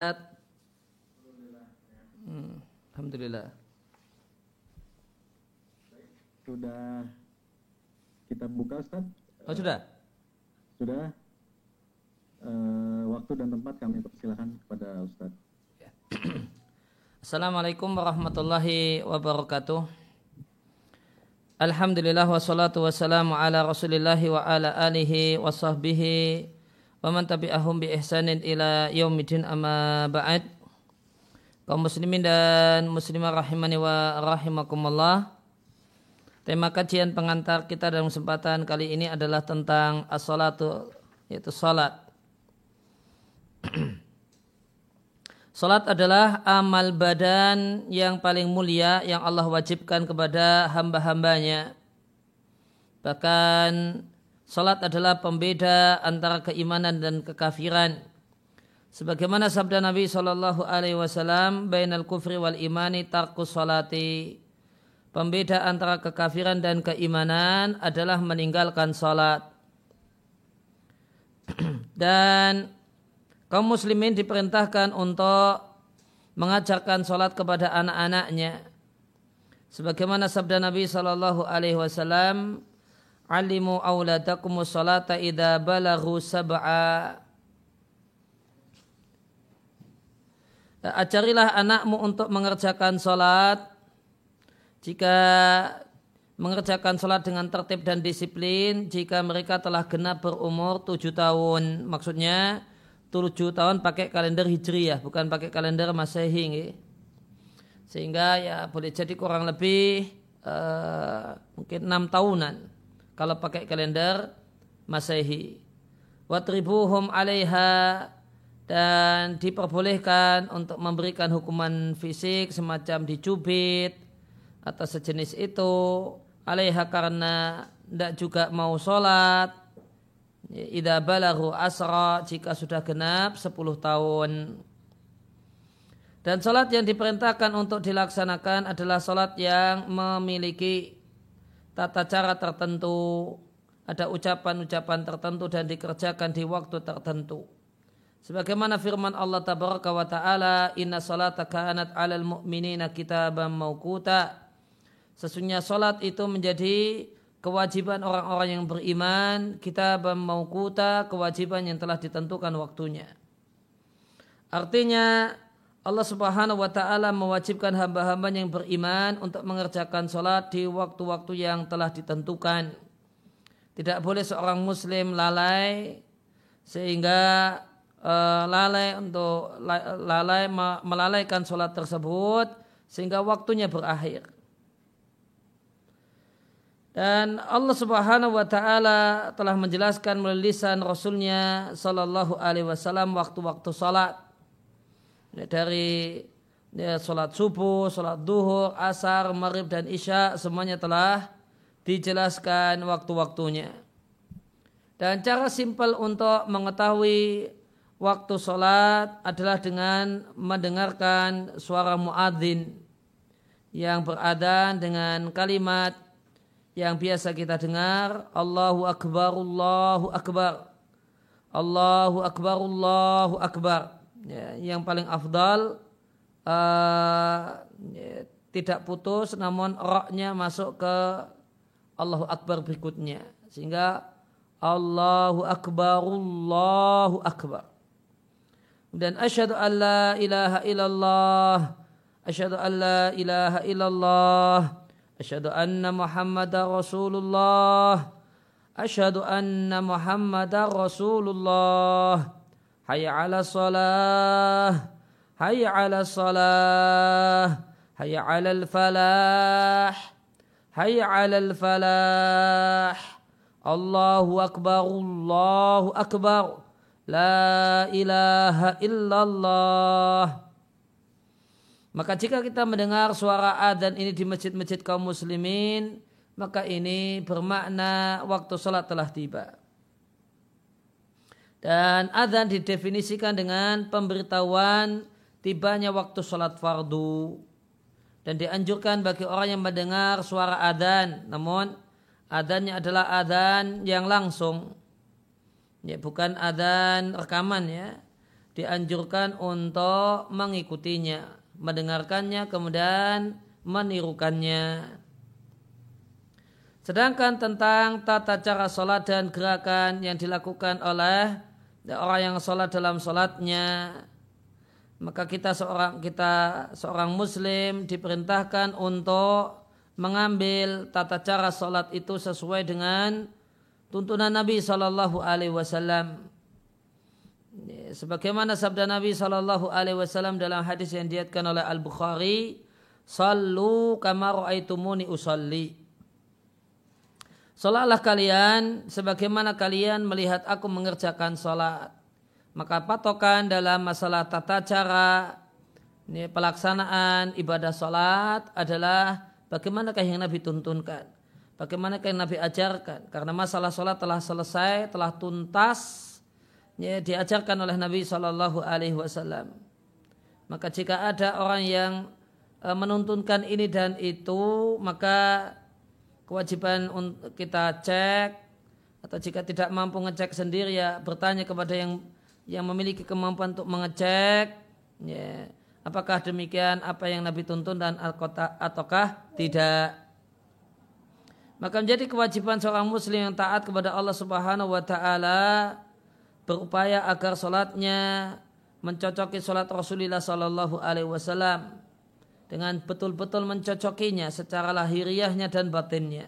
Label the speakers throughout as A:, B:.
A: Hmm, Alhamdulillah.
B: Sudah kita buka Ustaz?
A: Oh sudah?
B: Sudah. Eh, waktu dan tempat kami persilahkan kepada Ustaz.
A: Assalamualaikum warahmatullahi wabarakatuh. Alhamdulillah wassalatu wassalamu ala rasulillahi wa ala alihi wa sahbihi wa man tabi'ahum bi ihsanin ila yaumidin amma ba'd. Kaum muslimin dan muslimah rahimani wa rahimakumullah. Tema kajian pengantar kita dalam kesempatan kali ini adalah tentang as-salatu yaitu salat. Salat adalah amal badan yang paling mulia yang Allah wajibkan kepada hamba-hambanya. Bahkan salat adalah pembeda antara keimanan dan kekafiran. Sebagaimana sabda Nabi Shallallahu Alaihi Wasallam, "Bainal kufri wal imani tarkus salati." Pembeda antara kekafiran dan keimanan adalah meninggalkan salat. dan kaum muslimin diperintahkan untuk mengajarkan sholat kepada anak-anaknya. Sebagaimana sabda Nabi Shallallahu Alaihi Wasallam, alimu auladakum salata idza balaghu sab'a. Ajarilah anakmu untuk mengerjakan sholat jika mengerjakan sholat dengan tertib dan disiplin jika mereka telah genap berumur tujuh tahun. Maksudnya tujuh tahun pakai kalender hijriyah, bukan pakai kalender masehi. Sehingga ya boleh jadi kurang lebih uh, mungkin enam tahunan kalau pakai kalender masehi. Watribuhum alaiha dan diperbolehkan untuk memberikan hukuman fisik semacam dicubit atau sejenis itu alaiha karena tidak juga mau sholat Ida balahu asra jika sudah genap 10 tahun. Dan sholat yang diperintahkan untuk dilaksanakan adalah sholat yang memiliki tata cara tertentu, ada ucapan-ucapan tertentu dan dikerjakan di waktu tertentu. Sebagaimana firman Allah tabaraka wa ta'ala, Inna salata kanat alal mu'minina kitaban maukuta. Sesungguhnya sholat itu menjadi kewajiban orang-orang yang beriman kita maukuta kewajiban yang telah ditentukan waktunya. Artinya Allah Subhanahu wa taala mewajibkan hamba-hamba yang beriman untuk mengerjakan sholat di waktu-waktu yang telah ditentukan. Tidak boleh seorang muslim lalai sehingga uh, lalai untuk lalai melalaikan sholat tersebut sehingga waktunya berakhir. Dan Allah Subhanahu wa taala telah menjelaskan melalui lisan Rasulnya sallallahu alaihi wasallam waktu-waktu salat. Dari ya, salat subuh, salat duhur, asar, maghrib dan isya semuanya telah dijelaskan waktu-waktunya. Dan cara simpel untuk mengetahui waktu salat adalah dengan mendengarkan suara muadzin yang beradan dengan kalimat yang biasa kita dengar Allahu Akbar Allahu Akbar Allahu Akbar Allahu Akbar ya, yang paling afdal uh, ya, tidak putus namun roknya masuk ke Allahu Akbar berikutnya. Sehingga Allahu Akbar Allahu Akbar. Dan asyhadu an ilaha illallah asyhadu an ilaha illallah asyhadu anna muhammadar rasulullah asyhadu anna muhammadar rasulullah. Hayya ala salah. Hayya ala salah. Hayya ala al-falah. Hayya ala al-falah. Allahu akbar, Allahu akbar. La ilaha illallah. Maka jika kita mendengar suara adzan ini di masjid-masjid kaum muslimin, maka ini bermakna waktu salat telah tiba. Dan adzan didefinisikan dengan pemberitahuan tibanya waktu sholat fardu. Dan dianjurkan bagi orang yang mendengar suara adzan, namun adzannya adalah adzan yang langsung. Ya, bukan adzan rekaman ya dianjurkan untuk mengikutinya, mendengarkannya kemudian menirukannya. Sedangkan tentang tata cara sholat dan gerakan yang dilakukan oleh orang yang sholat dalam sholatnya, maka kita seorang kita seorang muslim diperintahkan untuk mengambil tata cara sholat itu sesuai dengan tuntunan Nabi Shallallahu Alaihi Wasallam. Sebagaimana sabda Nabi Shallallahu Alaihi Wasallam dalam hadis yang diatkan oleh Al Bukhari, "Sallu kama usalli." Salatlah kalian sebagaimana kalian melihat aku mengerjakan salat. Maka patokan dalam masalah tata cara ini pelaksanaan ibadah salat adalah bagaimanakah yang Nabi tuntunkan. Bagaimanakah yang Nabi ajarkan. Karena masalah salat telah selesai, telah tuntas ya, diajarkan oleh Nabi Shallallahu Alaihi Wasallam. Maka jika ada orang yang uh, menuntunkan ini dan itu, maka kewajiban untuk kita cek atau jika tidak mampu ngecek sendiri ya bertanya kepada yang yang memiliki kemampuan untuk mengecek ya. Apakah demikian apa yang Nabi tuntun dan ataukah tidak? Maka menjadi kewajiban seorang muslim yang taat kepada Allah Subhanahu wa taala berupaya agar solatnya mencocoki solat Rasulullah Sallallahu alaihi wasallam dengan betul-betul mencocokinya secara lahiriahnya dan batinnya.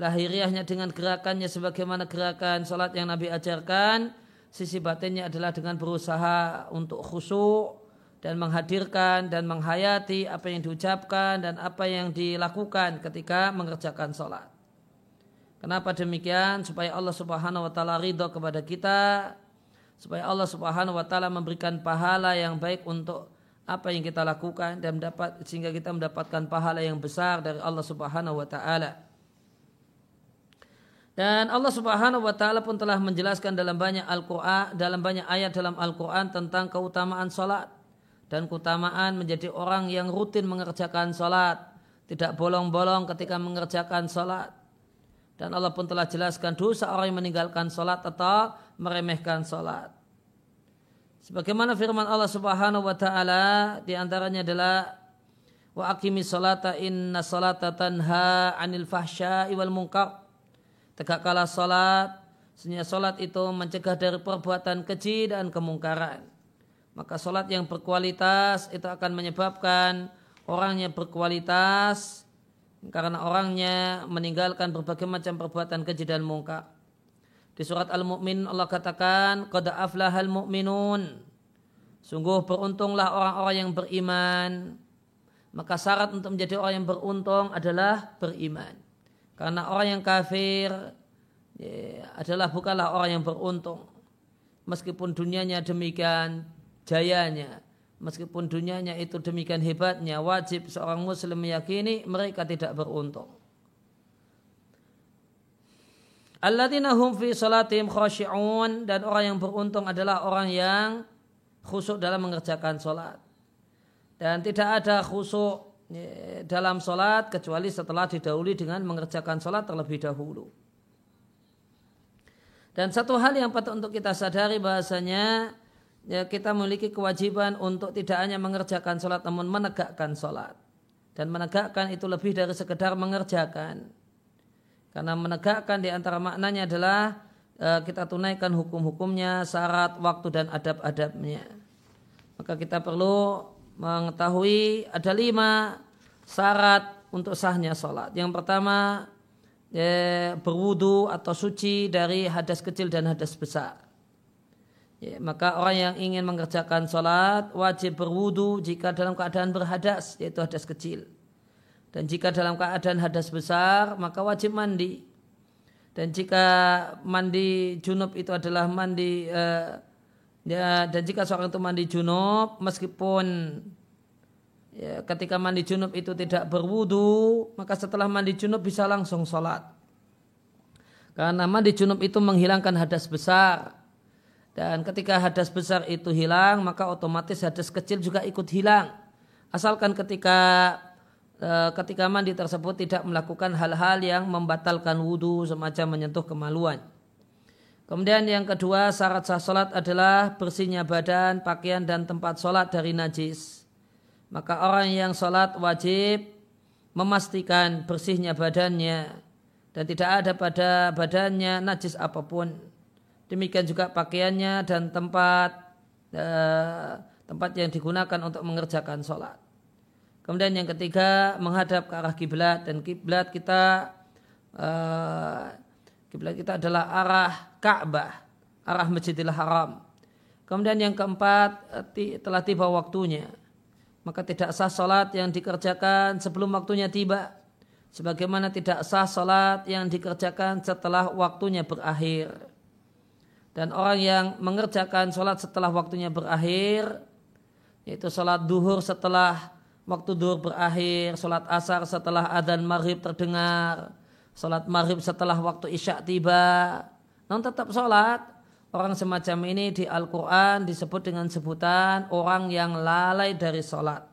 A: Lahiriahnya dengan gerakannya sebagaimana gerakan sholat yang Nabi ajarkan. Sisi batinnya adalah dengan berusaha untuk khusyuk dan menghadirkan dan menghayati apa yang diucapkan dan apa yang dilakukan ketika mengerjakan sholat. Kenapa demikian? Supaya Allah subhanahu wa ta'ala ridho kepada kita. Supaya Allah subhanahu wa ta'ala memberikan pahala yang baik untuk apa yang kita lakukan dan mendapat sehingga kita mendapatkan pahala yang besar dari Allah Subhanahu wa taala. Dan Allah Subhanahu wa taala pun telah menjelaskan dalam banyak Al-Qur'an dalam banyak ayat dalam Al-Qur'an tentang keutamaan salat dan keutamaan menjadi orang yang rutin mengerjakan salat, tidak bolong-bolong ketika mengerjakan salat. Dan Allah pun telah jelaskan dosa orang yang meninggalkan salat atau meremehkan salat. Sebagaimana firman Allah Subhanahu wa taala di antaranya adalah wa aqimi salata inna salata tanha 'anil fahsya'i wal munkar. Tegakkanlah salat, sesungguhnya salat itu mencegah dari perbuatan keji dan kemungkaran. Maka salat yang berkualitas itu akan menyebabkan orangnya berkualitas karena orangnya meninggalkan berbagai macam perbuatan keji dan mungkar. Di surat Al-Mu'min Allah katakan, Qad aflahal mu'minun. Sungguh beruntunglah orang-orang yang beriman. Maka syarat untuk menjadi orang yang beruntung adalah beriman. Karena orang yang kafir ya, adalah bukanlah orang yang beruntung. Meskipun dunianya demikian jayanya, meskipun dunianya itu demikian hebatnya, wajib seorang muslim meyakini mereka tidak beruntung. Alladzina hum fi salatihim khashi'un dan orang yang beruntung adalah orang yang khusyuk dalam mengerjakan salat. Dan tidak ada khusyuk dalam salat kecuali setelah didahului dengan mengerjakan salat terlebih dahulu. Dan satu hal yang patut untuk kita sadari bahasanya ya kita memiliki kewajiban untuk tidak hanya mengerjakan salat namun menegakkan salat. Dan menegakkan itu lebih dari sekedar mengerjakan. Karena menegakkan di antara maknanya adalah e, kita tunaikan hukum-hukumnya, syarat, waktu dan adab-adabnya. Maka kita perlu mengetahui ada lima syarat untuk sahnya sholat. Yang pertama ya, berwudu atau suci dari hadas kecil dan hadas besar. Ya, maka orang yang ingin mengerjakan sholat wajib berwudu jika dalam keadaan berhadas, yaitu hadas kecil. Dan jika dalam keadaan hadas besar, maka wajib mandi. Dan jika mandi junub itu adalah mandi uh, ya dan jika seorang itu mandi junub meskipun ya, ketika mandi junub itu tidak berwudu, maka setelah mandi junub bisa langsung sholat. Karena mandi junub itu menghilangkan hadas besar. Dan ketika hadas besar itu hilang, maka otomatis hadas kecil juga ikut hilang. Asalkan ketika Eh, ketika mandi tersebut tidak melakukan hal-hal yang membatalkan wudhu semacam menyentuh kemaluan. Kemudian yang kedua syarat sah sholat adalah bersihnya badan, pakaian dan tempat sholat dari najis. Maka orang yang sholat wajib memastikan bersihnya badannya dan tidak ada pada badannya najis apa pun. Demikian juga pakaiannya dan tempat eh, tempat yang digunakan untuk mengerjakan sholat. Kemudian yang ketiga menghadap ke arah kiblat dan kiblat kita uh, kiblat kita adalah arah Ka'bah, arah Masjidil Haram. Kemudian yang keempat telah tiba waktunya. Maka tidak sah salat yang dikerjakan sebelum waktunya tiba. Sebagaimana tidak sah salat yang dikerjakan setelah waktunya berakhir. Dan orang yang mengerjakan salat setelah waktunya berakhir, yaitu salat duhur setelah waktu duhur berakhir, sholat asar setelah adzan maghrib terdengar, sholat maghrib setelah waktu isya tiba. Namun tetap sholat, orang semacam ini di Al-Quran disebut dengan sebutan orang yang lalai dari sholat.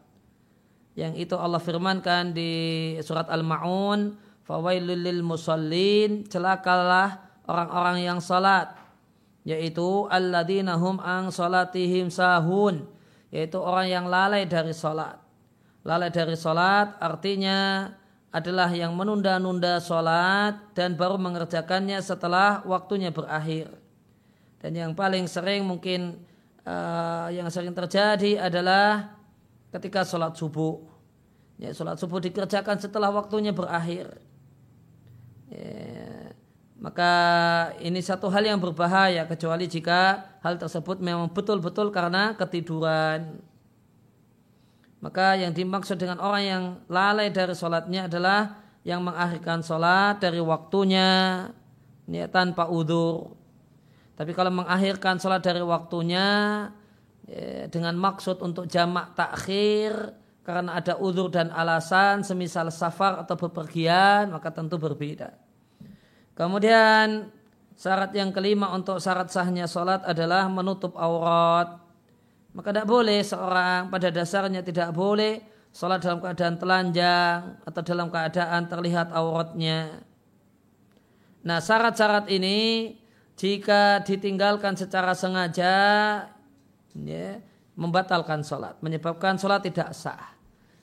A: Yang itu Allah firmankan di surat Al-Ma'un, fawailul lil musallin, celakalah orang-orang yang sholat. Yaitu alladzina hum ang sholatihim sahun. Yaitu orang yang lalai dari sholat lalai dari sholat artinya adalah yang menunda-nunda sholat dan baru mengerjakannya setelah waktunya berakhir. Dan yang paling sering mungkin uh, yang sering terjadi adalah ketika sholat subuh. Ya, sholat subuh dikerjakan setelah waktunya berakhir. Ya, maka ini satu hal yang berbahaya kecuali jika hal tersebut memang betul-betul karena ketiduran. Maka yang dimaksud dengan orang yang lalai dari sholatnya adalah yang mengakhirkan sholat dari waktunya ya, tanpa udur. Tapi kalau mengakhirkan sholat dari waktunya ya, dengan maksud untuk jamak takhir karena ada udur dan alasan semisal safar atau bepergian maka tentu berbeda. Kemudian syarat yang kelima untuk syarat sahnya sholat adalah menutup aurat. Maka tidak boleh seorang pada dasarnya tidak boleh sholat dalam keadaan telanjang atau dalam keadaan terlihat auratnya. Nah syarat-syarat ini jika ditinggalkan secara sengaja ya, membatalkan sholat, menyebabkan sholat tidak sah.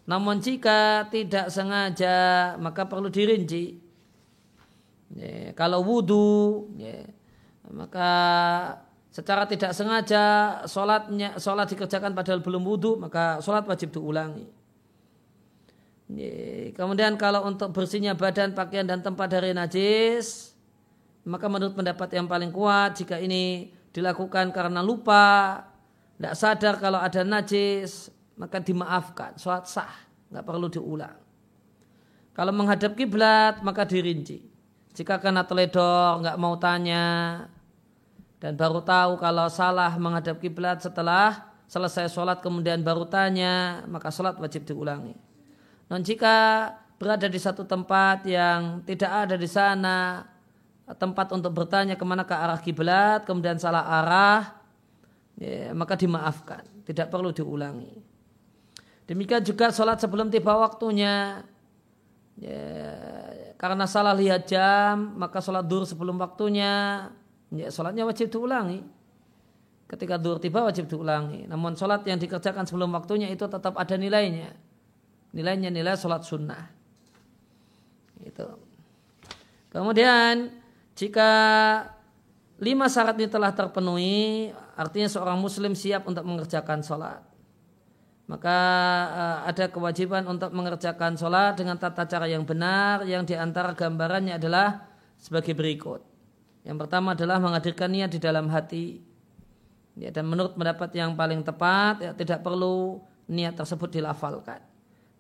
A: Namun jika tidak sengaja maka perlu dirinci. Ya, kalau wudhu, ya, maka secara tidak sengaja sholatnya sholat dikerjakan padahal belum wudhu maka sholat wajib diulangi. Kemudian kalau untuk bersihnya badan, pakaian dan tempat dari najis, maka menurut pendapat yang paling kuat jika ini dilakukan karena lupa, tidak sadar kalau ada najis, maka dimaafkan, sholat sah, nggak perlu diulang. Kalau menghadap kiblat maka dirinci. Jika karena teledor nggak mau tanya, dan baru tahu kalau salah menghadap kiblat setelah selesai sholat kemudian baru tanya maka sholat wajib diulangi. Dan jika berada di satu tempat yang tidak ada di sana tempat untuk bertanya ke mana ke arah kiblat kemudian salah arah ya, maka dimaafkan tidak perlu diulangi. Demikian juga sholat sebelum tiba waktunya ya, karena salah lihat jam maka sholat dur sebelum waktunya ya sholatnya wajib diulangi. Ketika dur tiba wajib diulangi. Namun sholat yang dikerjakan sebelum waktunya itu tetap ada nilainya. Nilainya nilai sholat sunnah. Itu. Kemudian jika lima syarat ini telah terpenuhi, artinya seorang muslim siap untuk mengerjakan sholat. Maka uh, ada kewajiban untuk mengerjakan sholat dengan tata cara yang benar, yang di antara gambarannya adalah sebagai berikut. Yang pertama adalah menghadirkan niat di dalam hati. Ya, dan menurut pendapat yang paling tepat, ya, tidak perlu niat tersebut dilafalkan.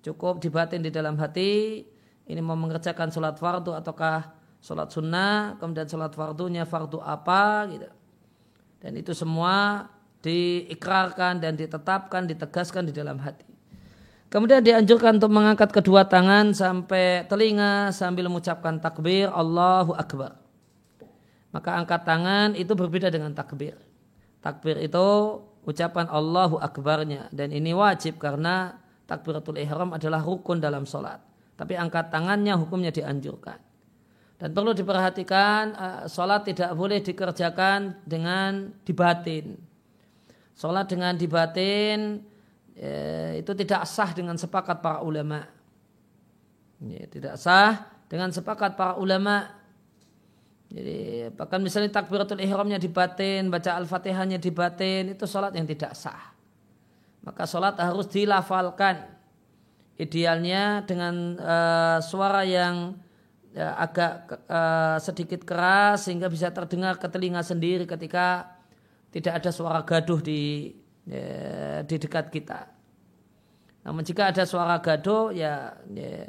A: Cukup dibatin di dalam hati, ini mau mengerjakan sholat fardu ataukah sholat sunnah, kemudian sholat fardunya fardu apa, gitu. Dan itu semua diikrarkan dan ditetapkan, ditegaskan di dalam hati. Kemudian dianjurkan untuk mengangkat kedua tangan sampai telinga sambil mengucapkan takbir Allahu Akbar. Maka angkat tangan itu berbeda dengan takbir. Takbir itu ucapan Allahu Akbarnya. Dan ini wajib karena takbiratul ihram adalah rukun dalam sholat. Tapi angkat tangannya hukumnya dianjurkan. Dan perlu diperhatikan uh, sholat tidak boleh dikerjakan dengan dibatin. Sholat dengan dibatin ya, itu tidak sah dengan sepakat para ulama. Ya, tidak sah dengan sepakat para ulama. Jadi bahkan misalnya takbiratul ihramnya dibatin, baca al-fatihahnya dibatin, itu sholat yang tidak sah. Maka sholat harus dilafalkan. Idealnya dengan uh, suara yang ya, agak uh, sedikit keras sehingga bisa terdengar ke telinga sendiri ketika tidak ada suara gaduh di ya, di dekat kita. Namun jika ada suara gaduh ya, ya,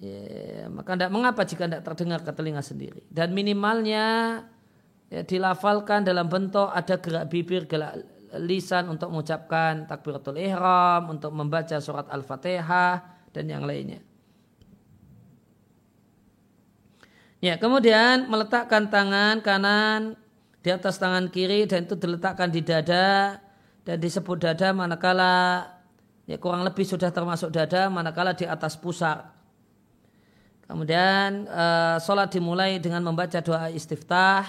A: ya maka tidak mengapa jika tidak terdengar ke telinga sendiri. Dan minimalnya ya, dilafalkan dalam bentuk ada gerak bibir, gerak lisan untuk mengucapkan takbiratul ihram, untuk membaca surat al-fatihah dan yang lainnya. Ya, kemudian meletakkan tangan kanan di atas tangan kiri dan itu diletakkan di dada dan disebut dada manakala ya kurang lebih sudah termasuk dada manakala di atas pusar. Kemudian uh, sholat dimulai dengan membaca doa istiftah.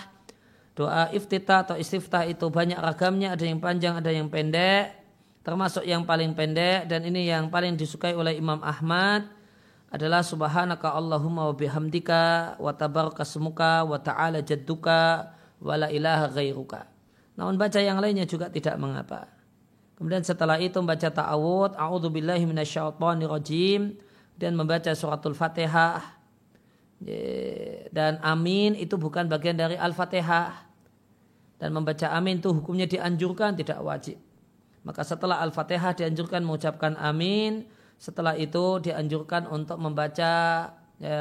A: Doa iftitah atau istiftah itu banyak ragamnya, ada yang panjang, ada yang pendek. Termasuk yang paling pendek dan ini yang paling disukai oleh Imam Ahmad adalah subhanaka Allahumma wa bihamdika wa tabaraka semuka wa ta'ala jadduka wa la ilaha ghairuka. Namun baca yang lainnya juga tidak mengapa. Kemudian setelah itu membaca ta'awud, a'udzu billahi rajim dan membaca suratul Fatihah. Dan amin itu bukan bagian dari Al-Fatihah. Dan membaca amin itu hukumnya dianjurkan tidak wajib. Maka setelah Al-Fatihah dianjurkan mengucapkan amin, setelah itu dianjurkan untuk membaca ya,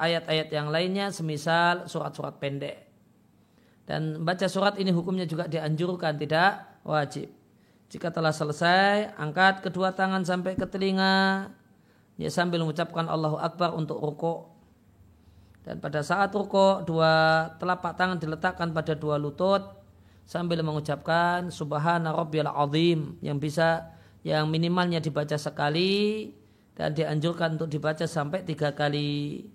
A: ayat-ayat yang lainnya semisal surat-surat pendek. Dan baca surat ini hukumnya juga dianjurkan, tidak wajib. Jika telah selesai, angkat kedua tangan sampai ke telinga, ya sambil mengucapkan Allahu Akbar untuk rukuk. Dan pada saat rukuk, dua telapak tangan diletakkan pada dua lutut sambil mengucapkan Subhana Rabbiyal Azim yang bisa yang minimalnya dibaca sekali dan dianjurkan untuk dibaca sampai tiga kali.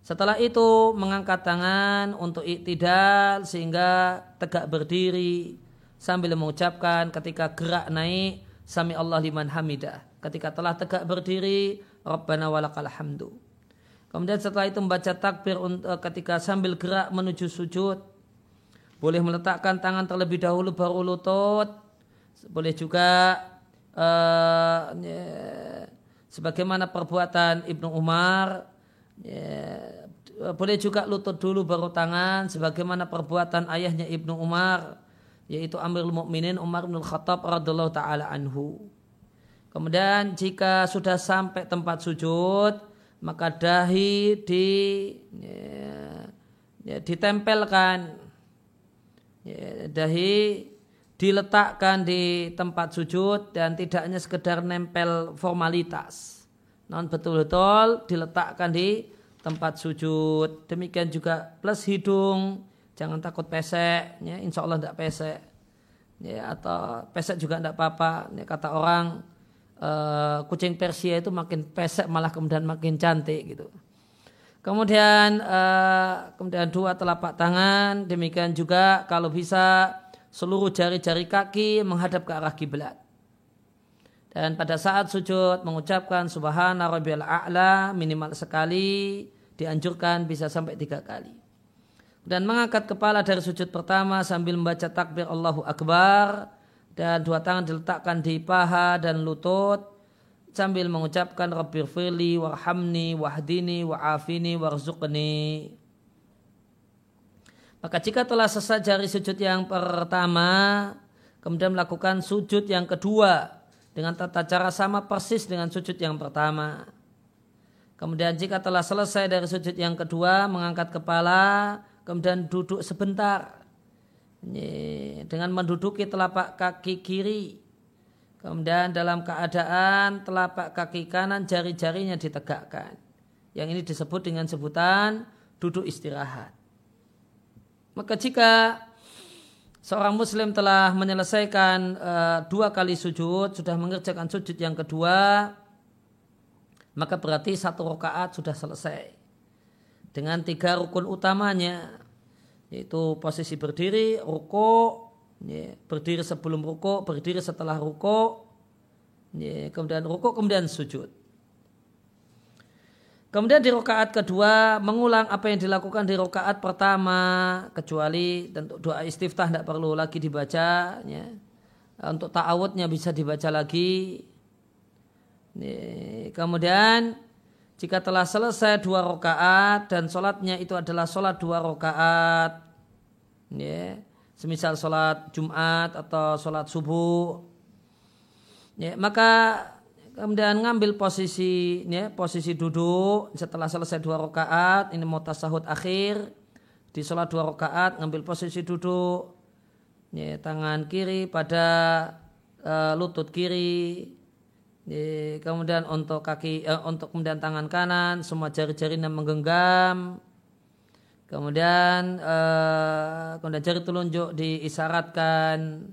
A: Setelah itu mengangkat tangan untuk iktidal sehingga tegak berdiri sambil mengucapkan ketika gerak naik sami Allah liman hamidah. Ketika telah tegak berdiri Rabbana walakal hamdu. Kemudian setelah itu membaca takbir eh, ketika sambil gerak menuju sujud. Boleh meletakkan tangan terlebih dahulu baru lutut. Boleh juga uh, ya, sebagaimana perbuatan Ibnu Umar ya, boleh juga lutut dulu baru tangan sebagaimana perbuatan ayahnya Ibnu Umar yaitu Amirul Mukminin Umar bin Khattab radhiallahu taala anhu. Kemudian jika sudah sampai tempat sujud maka dahi di ya, ya, ditempelkan ya, dahi diletakkan di tempat sujud dan tidak hanya sekedar nempel formalitas. Non betul-betul diletakkan di tempat sujud. Demikian juga plus hidung, jangan takut pesek, ya, insya Allah tidak pesek. Ya, atau pesek juga tidak apa-apa. Ya, kata orang uh, kucing Persia itu makin pesek malah kemudian makin cantik gitu. Kemudian uh, kemudian dua telapak tangan, demikian juga kalau bisa seluruh jari-jari kaki menghadap ke arah kiblat. Dan pada saat sujud mengucapkan subhana rabbiyal a'la minimal sekali dianjurkan bisa sampai tiga kali. Dan mengangkat kepala dari sujud pertama sambil membaca takbir Allahu Akbar dan dua tangan diletakkan di paha dan lutut sambil mengucapkan Rabbir firli warhamni wahdini wa'afini warzuqni maka jika telah selesai dari sujud yang pertama, kemudian melakukan sujud yang kedua dengan tata cara sama persis dengan sujud yang pertama. Kemudian jika telah selesai dari sujud yang kedua, mengangkat kepala, kemudian duduk sebentar. Dengan menduduki telapak kaki kiri. Kemudian dalam keadaan telapak kaki kanan jari-jarinya ditegakkan. Yang ini disebut dengan sebutan duduk istirahat. Maka jika seorang muslim telah menyelesaikan uh, dua kali sujud, sudah mengerjakan sujud yang kedua, maka berarti satu rakaat sudah selesai. dengan tiga rukun utamanya yaitu posisi berdiri, ruko, ya, berdiri sebelum ruko, berdiri setelah ruko, ya, kemudian ruko, kemudian sujud. Kemudian di rokaat kedua mengulang apa yang dilakukan di rokaat pertama kecuali tentu doa istiftah tidak perlu lagi dibaca ya. untuk ta'awudnya bisa dibaca lagi kemudian jika telah selesai dua rokaat dan sholatnya itu adalah sholat dua rokaat ya. semisal sholat Jumat atau sholat subuh ya, maka kemudian ngambil posisi ya, posisi duduk setelah selesai dua rakaat ini mau tasahud akhir di sholat dua rakaat ngambil posisi duduk ya, tangan kiri pada uh, lutut kiri kemudian untuk kaki uh, untuk kemudian tangan kanan semua jari-jarinya menggenggam kemudian uh, kemudian jari telunjuk diisyaratkan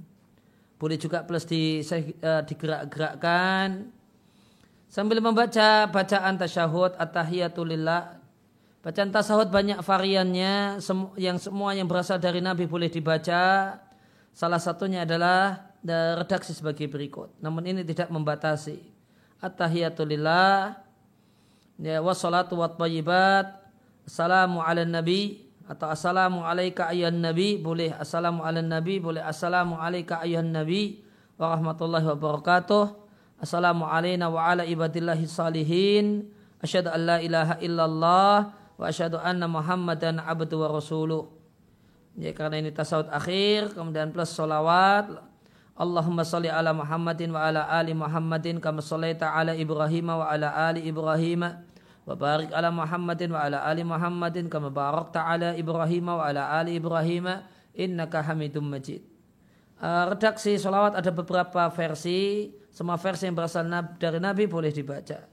A: boleh juga plus di, uh, digerak-gerakkan sambil membaca bacaan tasyahud at-tahiyatulillah. Bacaan tasyahud banyak variannya yang semua yang berasal dari Nabi boleh dibaca. Salah satunya adalah redaksi sebagai berikut. Namun ini tidak membatasi. At-tahiyatulillah ya wassalatu wat tayyibat. Assalamu ala nabi atau assalamu alaika ayyan nabi boleh assalamu ala nabi boleh assalamu alaika ayyan nabi wa rahmatullahi wabarakatuh Assalamu alayna wa ala ibadillahi salihin. Asyhadu an la ilaha illallah wa asyhadu anna Muhammadan abdu wa rasuluh. Ya karena ini tasawuf akhir kemudian plus solawat Allahumma salli ala Muhammadin wa ala ali Muhammadin kama sallaita ala Ibrahim wa ala ali Ibrahim wa barik ala Muhammadin wa ala ali Muhammadin kama barakta ala Ibrahim wa ala ali Ibrahim innaka Hamidum Majid. Uh, redaksi solawat ada beberapa versi semua versi yang berasal dari Nabi boleh dibaca.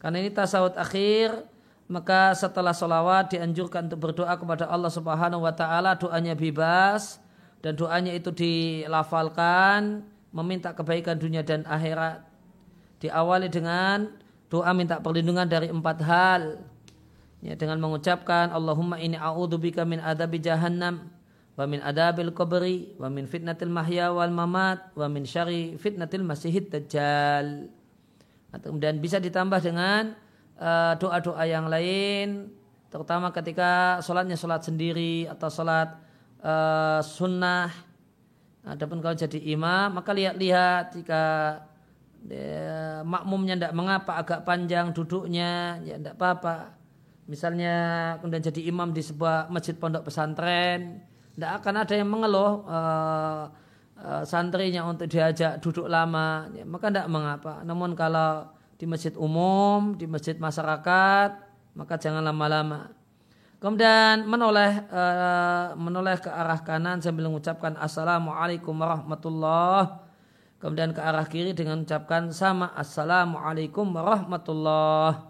A: Karena ini tasawuf akhir, maka setelah solawat dianjurkan untuk berdoa kepada Allah Subhanahu wa taala, doanya bebas dan doanya itu dilafalkan meminta kebaikan dunia dan akhirat. Diawali dengan doa minta perlindungan dari empat hal. Ya, dengan mengucapkan Allahumma ini a'udzubika min adabi jahannam wa min adabil kubri wa min fitnatil mahya wal mamat wa min syari fitnatil masihid dajjal atau kemudian bisa ditambah dengan uh, doa-doa yang lain terutama ketika sholatnya sholat sendiri atau sholat uh, sunnah adapun kalau jadi imam maka lihat-lihat jika ya, makmumnya tidak mengapa agak panjang duduknya ya tidak apa-apa misalnya kemudian jadi imam di sebuah masjid pondok pesantren tidak akan ada yang mengeluh uh, uh, santrinya untuk diajak duduk lama, ya, maka tidak mengapa. Namun kalau di masjid umum, di masjid masyarakat, maka jangan lama-lama. Kemudian menoleh uh, menoleh ke arah kanan sambil mengucapkan assalamualaikum warahmatullah. Kemudian ke arah kiri dengan mengucapkan sama assalamualaikum warahmatullah.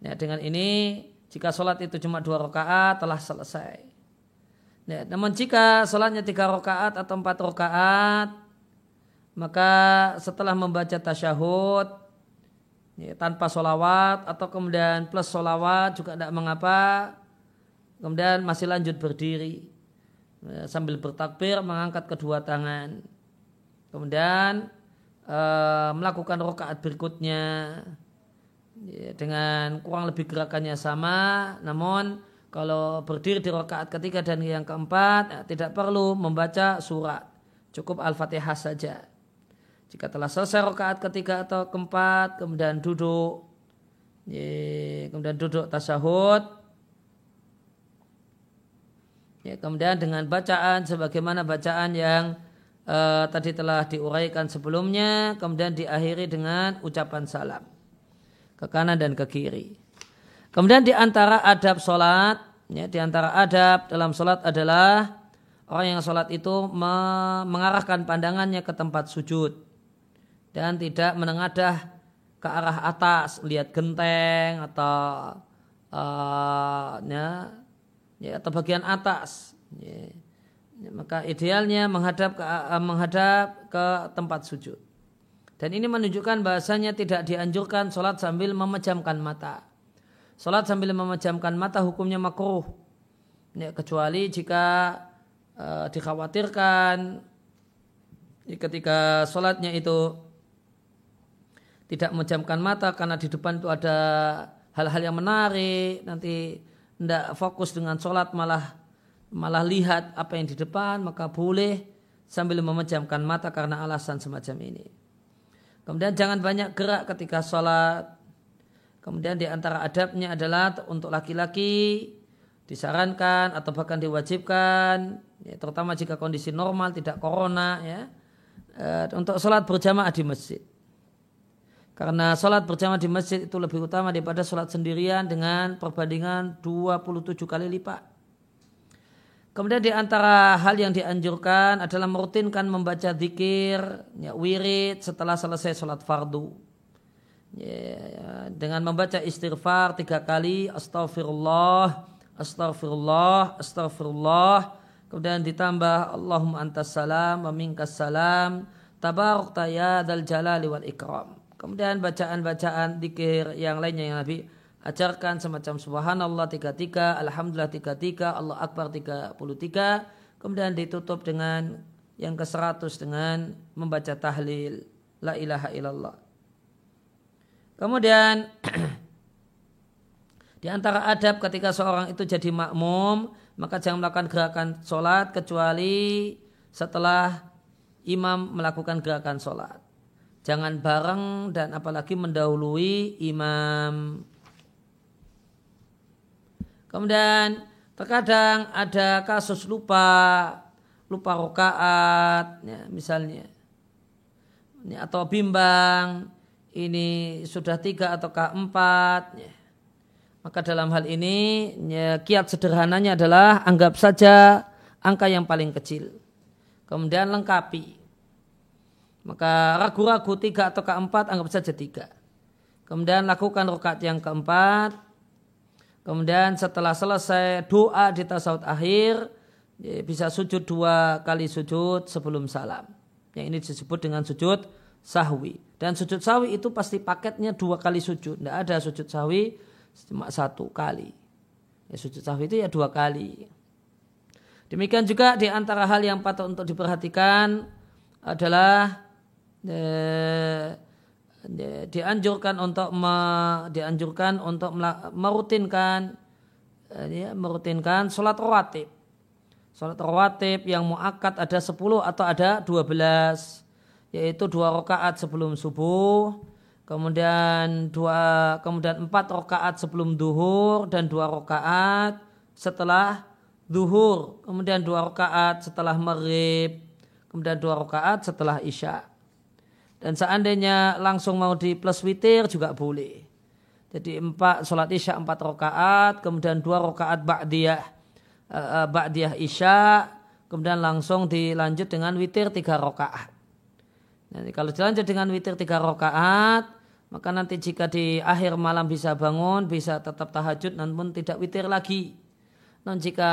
A: Ya, dengan ini jika sholat itu cuma dua rakaat telah selesai. Ya, namun jika sholatnya tiga rakaat atau empat rakaat, maka setelah membaca tasyahud ya, tanpa sholawat atau kemudian plus sholawat juga tidak mengapa, kemudian masih lanjut berdiri ya, sambil bertakbir mengangkat kedua tangan, kemudian uh, melakukan rakaat berikutnya. Ya, dengan kurang lebih gerakannya sama, namun kalau berdiri di rakaat ketiga dan yang keempat ya, tidak perlu membaca surat, cukup al-fatihah saja. Jika telah selesai rakaat ketiga atau keempat, kemudian duduk, ya, kemudian duduk tasyahud, ya, kemudian dengan bacaan sebagaimana bacaan yang uh, tadi telah diuraikan sebelumnya, kemudian diakhiri dengan ucapan salam. Ke kanan dan ke kiri. Kemudian di antara adab sholat, ya, di antara adab dalam sholat adalah orang yang sholat itu mengarahkan pandangannya ke tempat sujud dan tidak menengadah ke arah atas, lihat genteng atau uh, ya, ya, atau bagian atas. Ya. Maka idealnya menghadap ke uh, menghadap ke tempat sujud. Dan ini menunjukkan bahasanya tidak dianjurkan sholat sambil memejamkan mata. Salat sambil memejamkan mata hukumnya makruh. Ya, kecuali jika uh, dikhawatirkan ketika sholatnya itu tidak memejamkan mata karena di depan itu ada hal-hal yang menarik nanti tidak fokus dengan sholat malah malah lihat apa yang di depan maka boleh sambil memejamkan mata karena alasan semacam ini. Kemudian jangan banyak gerak ketika sholat. Kemudian di antara adabnya adalah untuk laki-laki disarankan atau bahkan diwajibkan, ya, terutama jika kondisi normal tidak corona, ya, e, untuk sholat berjamaah di masjid. Karena sholat berjamaah di masjid itu lebih utama daripada sholat sendirian dengan perbandingan 27 kali lipat. Kemudian di antara hal yang dianjurkan adalah merutinkan membaca zikir, ya, wirid setelah selesai sholat fardu. Ya, dengan membaca istighfar tiga kali, astaghfirullah, astaghfirullah, astaghfirullah. Kemudian ditambah Allahumma antas salam, wa minkas salam, tabaruk ya dal jalali wal ikram. Kemudian bacaan-bacaan zikir yang lainnya yang Nabi ajarkan semacam subhanallah 33, alhamdulillah 33, Allah akbar 33, kemudian ditutup dengan yang ke-100 dengan membaca tahlil la ilaha illallah. Kemudian di antara adab ketika seorang itu jadi makmum, maka jangan melakukan gerakan sholat kecuali setelah imam melakukan gerakan sholat. Jangan bareng dan apalagi mendahului imam. Kemudian terkadang ada kasus lupa, lupa rokaat, ya, misalnya, ini, atau bimbang, ini sudah tiga atau keempat. Ya. Maka dalam hal ini ya, kiat sederhananya adalah anggap saja angka yang paling kecil. Kemudian lengkapi. Maka ragu-ragu tiga atau keempat anggap saja tiga. Kemudian lakukan rokat yang keempat Kemudian setelah selesai doa di tasawuf akhir ya, bisa sujud dua kali sujud sebelum salam. Yang ini disebut dengan sujud sahwi. Dan sujud sahwi itu pasti paketnya dua kali sujud. Tidak ada sujud sahwi cuma satu kali. Ya, sujud sahwi itu ya dua kali. Demikian juga di antara hal yang patut untuk diperhatikan adalah dianjurkan untuk me, dianjurkan untuk merutinkan ya, merutinkan sholat rawatib. Sholat rawatib yang muakat ada 10 atau ada 12 yaitu dua rakaat sebelum subuh, kemudian dua kemudian empat rakaat sebelum duhur dan dua rakaat setelah duhur, kemudian dua rakaat setelah maghrib, kemudian dua rakaat setelah isya. Dan seandainya langsung mau di plus witir juga boleh. Jadi empat sholat isya empat rakaat, kemudian dua rakaat ba'diyah uh, ba'diyah isya, kemudian langsung dilanjut dengan witir tiga rakaat. Nanti kalau dilanjut dengan witir tiga rakaat, maka nanti jika di akhir malam bisa bangun, bisa tetap tahajud, namun tidak witir lagi. Dan jika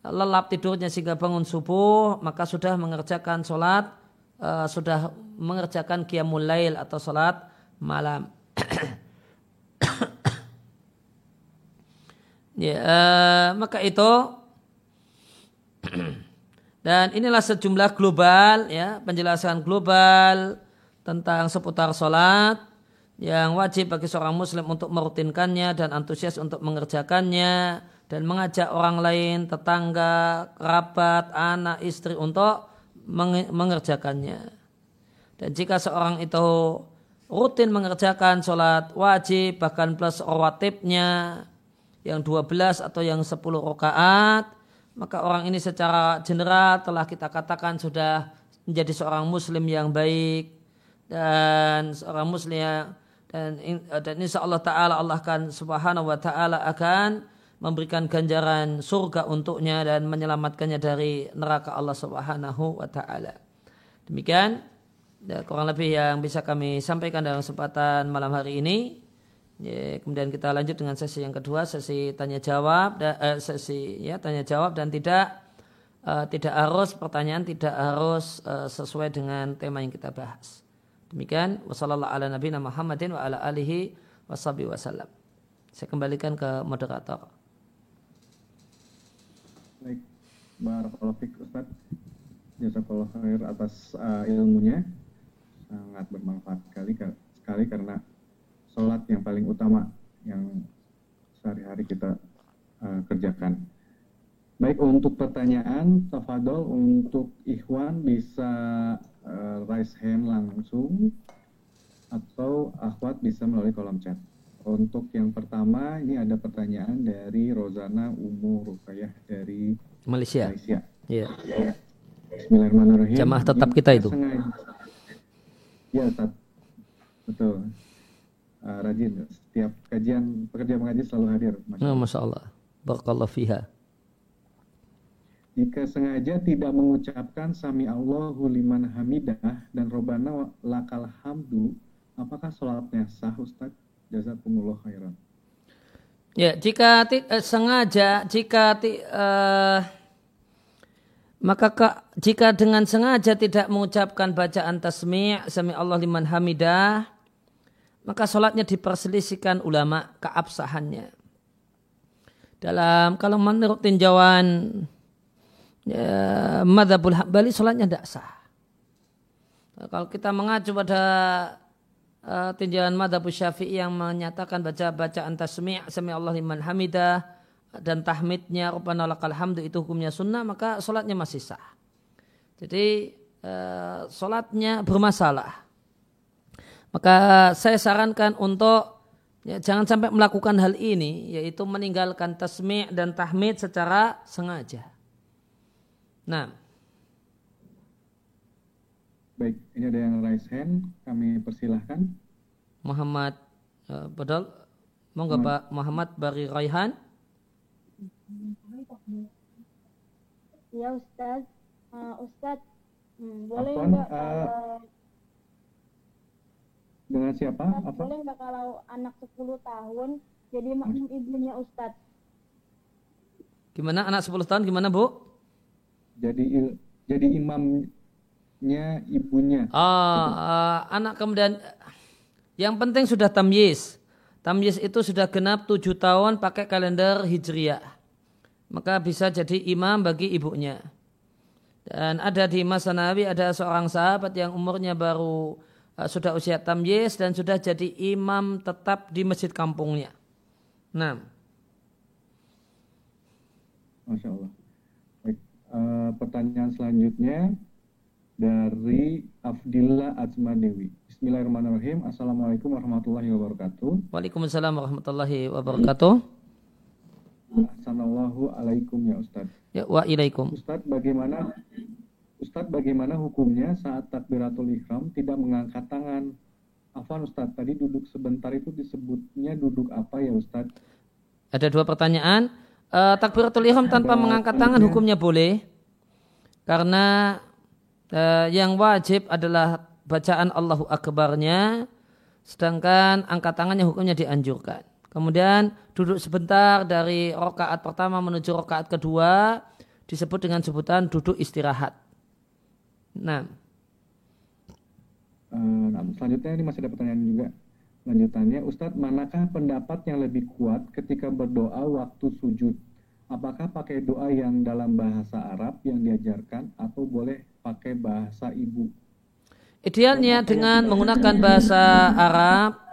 A: lelap tidurnya sehingga bangun subuh, maka sudah mengerjakan sholat uh, sudah mengerjakan qiyamul lail atau salat malam. ya, uh, maka itu dan inilah sejumlah global ya penjelasan global tentang seputar salat yang wajib bagi seorang muslim untuk merutinkannya dan antusias untuk mengerjakannya dan mengajak orang lain, tetangga, kerabat, anak, istri untuk mengerjakannya. Dan jika seorang itu rutin mengerjakan sholat wajib bahkan plus rawatibnya yang 12 atau yang 10 rakaat maka orang ini secara general telah kita katakan sudah menjadi seorang muslim yang baik dan seorang muslim yang dan dan insya Allah taala Allah akan subhanahu wa taala akan memberikan ganjaran surga untuknya dan menyelamatkannya dari neraka Allah Subhanahu wa taala. Demikian ya, kurang lebih yang bisa kami sampaikan dalam kesempatan malam hari ini. Ya, kemudian kita lanjut dengan sesi yang kedua, sesi tanya jawab, da, eh, sesi ya tanya jawab dan tidak uh, tidak harus pertanyaan tidak harus uh, sesuai dengan tema yang kita bahas. Demikian wasallallahu ala nabiyina Muhammadin wa ala alihi wasallam. Saya kembalikan ke moderator.
B: Baik, Barakallahu Fik Ustaz. Jazakallah khair atas uh, ilmunya. Sangat bermanfaat sekali, sekali karena sholat yang paling utama yang sehari-hari kita uh, kerjakan. Baik, untuk pertanyaan, Tafadol, untuk Ikhwan bisa uh, raise hand langsung atau Akhwat bisa melalui kolom chat. Untuk yang pertama, ini ada pertanyaan dari Rozana Umu Rukayah dari
A: Malaysia.
B: Malaysia.
A: Iya.
B: Bismillahirrahmanirrahim.
A: Jamaah tetap kita itu.
B: Ya, Ustaz. Betul. Uh, rajin. Setiap kajian, pekerja mengaji selalu hadir.
A: Masya Allah. Masya Allah. Barakallah fiha.
B: Jika sengaja tidak mengucapkan Sami Allahu liman hamidah dan Robana lakal hamdu, apakah sholatnya sah Ustaz? Jazakumullah khairan.
A: Ya, jika uh, sengaja, jika uh, maka ke, jika dengan sengaja tidak mengucapkan bacaan tasmi' sami Allah liman hamidah, maka sholatnya diperselisihkan ulama keabsahannya. Dalam kalau menurut tinjauan ya, madhabul hambali sholatnya tidak sah. Nah, kalau kita mengacu pada uh, tinjauan madhabul syafi'i yang menyatakan baca bacaan tasmi' sami Allah liman hamidah dan tahmidnya Rabbana lakal hamdu itu hukumnya sunnah maka sholatnya masih sah. Jadi uh, sholatnya bermasalah. Maka saya sarankan untuk ya, jangan sampai melakukan hal ini yaitu meninggalkan tasmi' dan tahmid secara sengaja. Nah.
B: Baik, ini ada yang raise hand, kami persilahkan.
A: Muhammad uh, Badal, monggo Pak Muhammad Bari Raihan.
C: Ya Ustaz, uh, Ustaz, hmm, boleh enggak uh,
B: dengan siapa?
C: Ustaz, Apa? Boleh enggak kalau anak 10 tahun jadi makmum ibunya Ustaz?
A: Gimana anak 10 tahun gimana Bu?
B: jadi jadi imamnya ibunya.
A: Oh, uh, anak kemudian yang penting sudah tamyiz. Tamyiz itu sudah genap tujuh tahun pakai kalender hijriah. Maka bisa jadi imam bagi ibunya. Dan ada di masa Nabi ada seorang sahabat yang umurnya baru uh, sudah usia tamyiz dan sudah jadi imam tetap di masjid kampungnya. Nah.
B: Masya Allah. Uh, pertanyaan selanjutnya dari Afdillah Azma Dewi. Bismillahirrahmanirrahim. Assalamualaikum warahmatullahi wabarakatuh.
A: Waalaikumsalam warahmatullahi wabarakatuh.
B: Assalamualaikum alaikum ya Ustaz.
A: Ya wa ilaikum.
B: Ustaz bagaimana Ustaz bagaimana hukumnya saat takbiratul ihram tidak mengangkat tangan? Afan Ustaz, tadi duduk sebentar itu disebutnya duduk apa ya Ustaz?
A: Ada dua pertanyaan uh, takbiratul ihram tanpa mengangkat tangan hukumnya boleh karena uh, yang wajib adalah bacaan Allahu Akbarnya sedangkan angkat tangannya hukumnya dianjurkan. Kemudian duduk sebentar dari rokaat pertama menuju rokaat kedua disebut dengan sebutan duduk istirahat. Nah.
B: Uh, nah, selanjutnya ini masih ada pertanyaan juga. Lanjutannya, Ustadz, manakah pendapat yang lebih kuat ketika berdoa waktu sujud? Apakah pakai doa yang dalam bahasa Arab yang diajarkan atau boleh pakai bahasa ibu?
A: Idealnya dengan menggunakan bahasa Arab,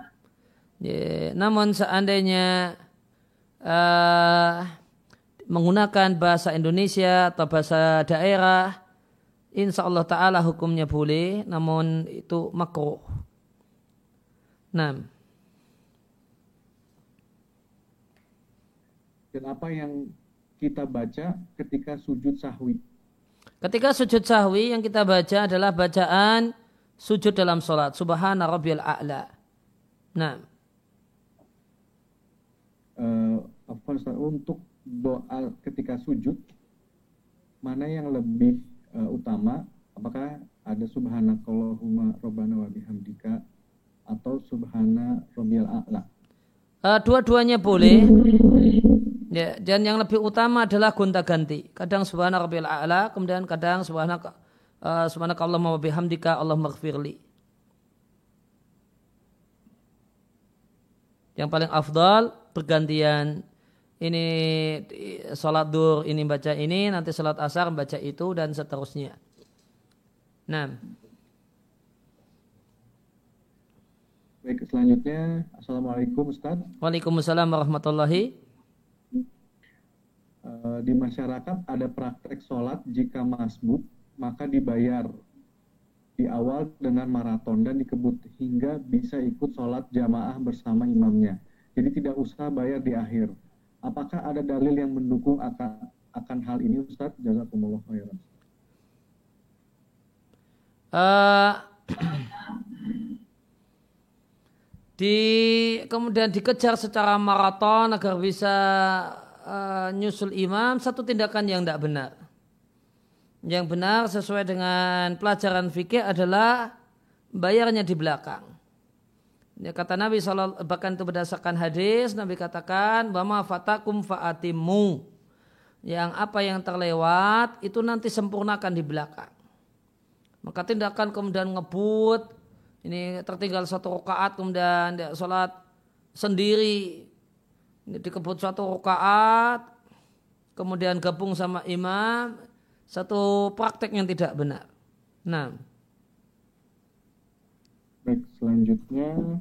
A: ya, namun seandainya uh, menggunakan bahasa Indonesia atau bahasa daerah, insya Allah Ta'ala hukumnya boleh, namun itu makruh. Nah.
B: Dan apa yang kita baca ketika sujud sahwi?
A: Ketika sujud sahwi yang kita baca adalah bacaan sujud dalam sholat. Subhana rabbiyal a'la. Nah.
B: Uh, untuk doa ketika sujud, mana yang lebih uh, utama? Apakah ada subhanakallahumma rabbana wa bihamdika atau subhana rabbiyal a'la?
A: Uh, dua-duanya boleh. Ya, dan yang lebih utama adalah gonta-ganti. Kadang subhana rabbiyal a'la, kemudian kadang subhana uh, subhanakallahumma wa bihamdika Allah maghfirli. Yang paling afdal bergantian ini sholat dur ini baca ini nanti sholat asar baca itu dan seterusnya. Nah.
B: Baik, selanjutnya Assalamualaikum Ustaz.
A: Waalaikumsalam warahmatullahi.
B: Uh, di masyarakat ada praktek sholat jika masbuk maka dibayar di awal dengan maraton dan dikebut hingga bisa ikut sholat jamaah bersama imamnya. Jadi tidak usah bayar di akhir. Apakah ada dalil yang mendukung akan akan hal ini Ustaz? Jazakumullah khairan.
A: Uh, di kemudian dikejar secara maraton agar bisa uh, nyusul imam satu tindakan yang tidak benar. Yang benar sesuai dengan pelajaran fikih adalah bayarnya di belakang. Ya, kata Nabi SAW, bahkan itu berdasarkan hadis, Nabi katakan, Bama fatakum fa'atimu. Yang apa yang terlewat, itu nanti sempurnakan di belakang. Maka tindakan kemudian ngebut, ini tertinggal satu rakaat kemudian dia sholat sendiri, dikebut satu rakaat, kemudian gabung sama imam, satu praktek yang tidak benar. Nah,
B: Baik, selanjutnya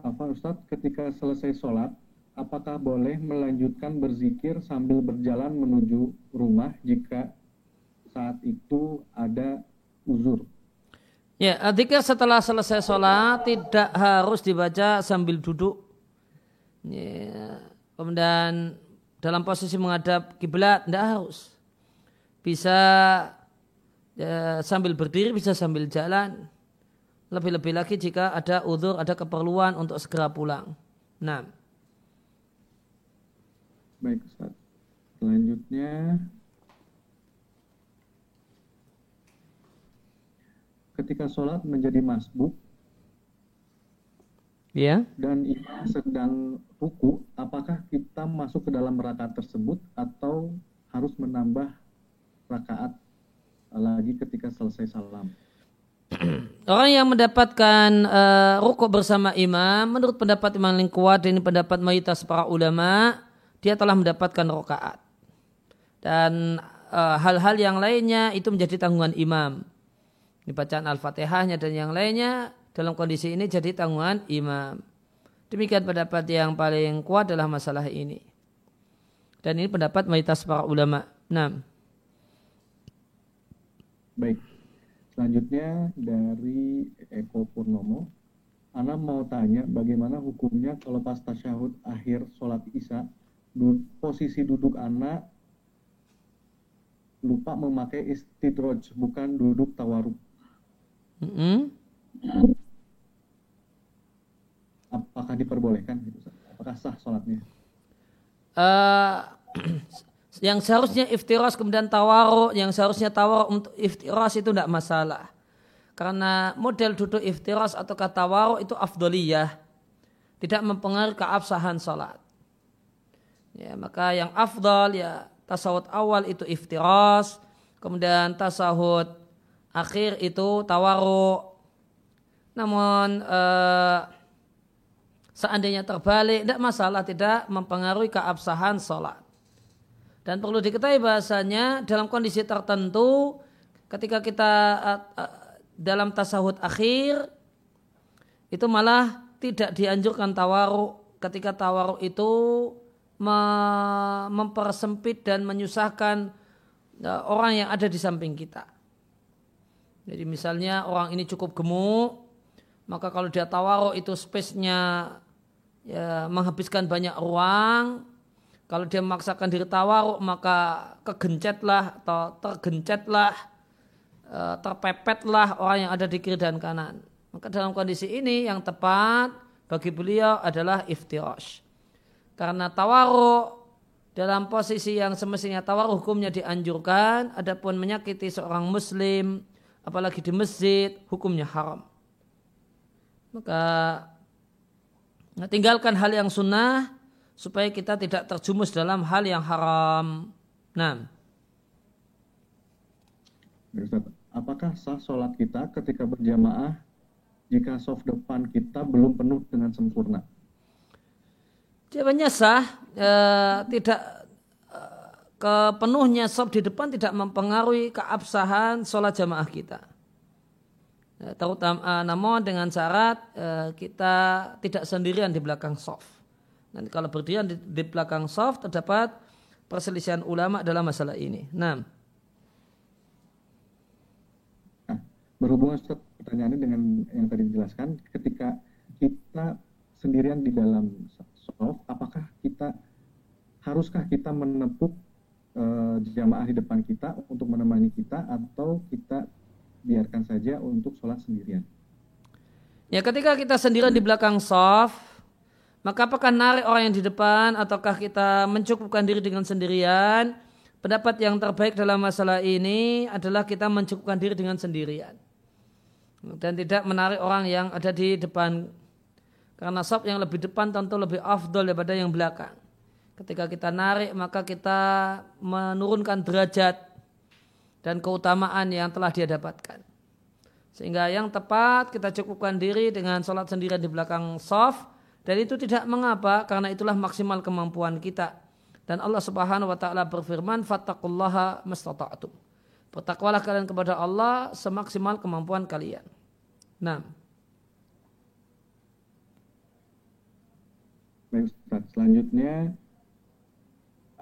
B: apa Ustadz ketika selesai sholat apakah boleh melanjutkan berzikir sambil berjalan menuju rumah jika saat itu ada uzur?
A: Ya, zikir setelah selesai sholat tidak harus dibaca sambil duduk. Ya, kemudian dalam posisi menghadap kiblat tidak harus. Bisa ya, sambil berdiri bisa sambil jalan. Lebih-lebih lagi jika ada udur, ada keperluan untuk segera pulang. Nah.
B: Baik, Ustaz. Selanjutnya, ketika sholat menjadi masbuk,
A: ya.
B: dan imam sedang ruku, apakah kita masuk ke dalam rakaat tersebut atau harus menambah rakaat lagi ketika selesai salam.
A: Orang yang mendapatkan uh, rukuk bersama imam, menurut pendapat Imam yang kuat dan ini pendapat mayoritas para ulama, dia telah mendapatkan rokaat. Dan eh, hal-hal uh, yang lainnya itu menjadi tanggungan imam. Ini bacaan Al-Fatihahnya dan yang lainnya dalam kondisi ini jadi tanggungan imam. Demikian pendapat yang paling kuat adalah masalah ini. Dan ini pendapat mayoritas para ulama. Nah.
B: Baik. Selanjutnya dari Eko Purnomo. Ana mau tanya bagaimana hukumnya kalau pas tasyahud akhir sholat isya posisi duduk anak lupa memakai istidroj bukan duduk tawaruk. Mm -hmm. Diperbolehkan? Apakah sah sholatnya?
A: Uh, yang seharusnya iftiras kemudian tawaruk, yang seharusnya tawaruk untuk iftiras itu tidak masalah. Karena model duduk iftiras atau kata tawaruk itu afdoliyah. Tidak mempengaruhi keabsahan salat. Ya, maka yang afdal ya tasawuf awal itu iftiras, kemudian tasawuf akhir itu tawaruk. Namun eh, seandainya terbalik, tidak masalah, tidak mempengaruhi keabsahan salat. Dan perlu diketahui bahasanya dalam kondisi tertentu ketika kita uh, uh, dalam tasawuf akhir itu malah tidak dianjurkan tawaruk ketika tawaruk itu mempersempit dan menyusahkan uh, orang yang ada di samping kita. Jadi misalnya orang ini cukup gemuk, maka kalau dia tawaruk itu space-nya ya, menghabiskan banyak ruang, kalau dia memaksakan diri tawaruk maka kegencetlah atau tergencetlah, e, terpepetlah orang yang ada di kiri dan kanan. Maka dalam kondisi ini yang tepat bagi beliau adalah iftirash. Karena tawaruk dalam posisi yang semestinya tawaruk hukumnya dianjurkan, adapun menyakiti seorang muslim, apalagi di masjid, hukumnya haram. Maka tinggalkan hal yang sunnah, supaya kita tidak terjumus dalam hal yang haram. Nah.
B: Apakah sah sholat kita ketika berjamaah jika soft depan kita belum penuh dengan sempurna?
A: Jawabannya sah, e, tidak e, kepenuhnya soft di depan tidak mempengaruhi keabsahan sholat jamaah kita. E, terutama e, namun dengan syarat e, kita tidak sendirian di belakang soft. Nanti kalau berdiri di, di belakang soft terdapat perselisihan ulama dalam masalah ini. Nah,
B: berhubungan pertanyaannya dengan yang tadi dijelaskan, ketika kita sendirian di dalam soft, apakah kita haruskah kita menepuk uh, jamaah di depan kita untuk menemani kita atau kita biarkan saja untuk sholat sendirian?
A: Ya ketika kita sendirian di belakang soft, maka apakah narik orang yang di depan ataukah kita mencukupkan diri dengan sendirian? Pendapat yang terbaik dalam masalah ini adalah kita mencukupkan diri dengan sendirian. Dan tidak menarik orang yang ada di depan karena sop yang lebih depan tentu lebih afdol daripada yang belakang. Ketika kita narik maka kita menurunkan derajat dan keutamaan yang telah dia dapatkan. Sehingga yang tepat kita cukupkan diri dengan sholat sendirian di belakang soft dan itu tidak mengapa karena itulah maksimal kemampuan kita. Dan Allah Subhanahu wa taala berfirman, "Fattaqullaha mastata'tum." Bertakwalah kalian kepada Allah semaksimal kemampuan kalian. Nah,
B: Baik selanjutnya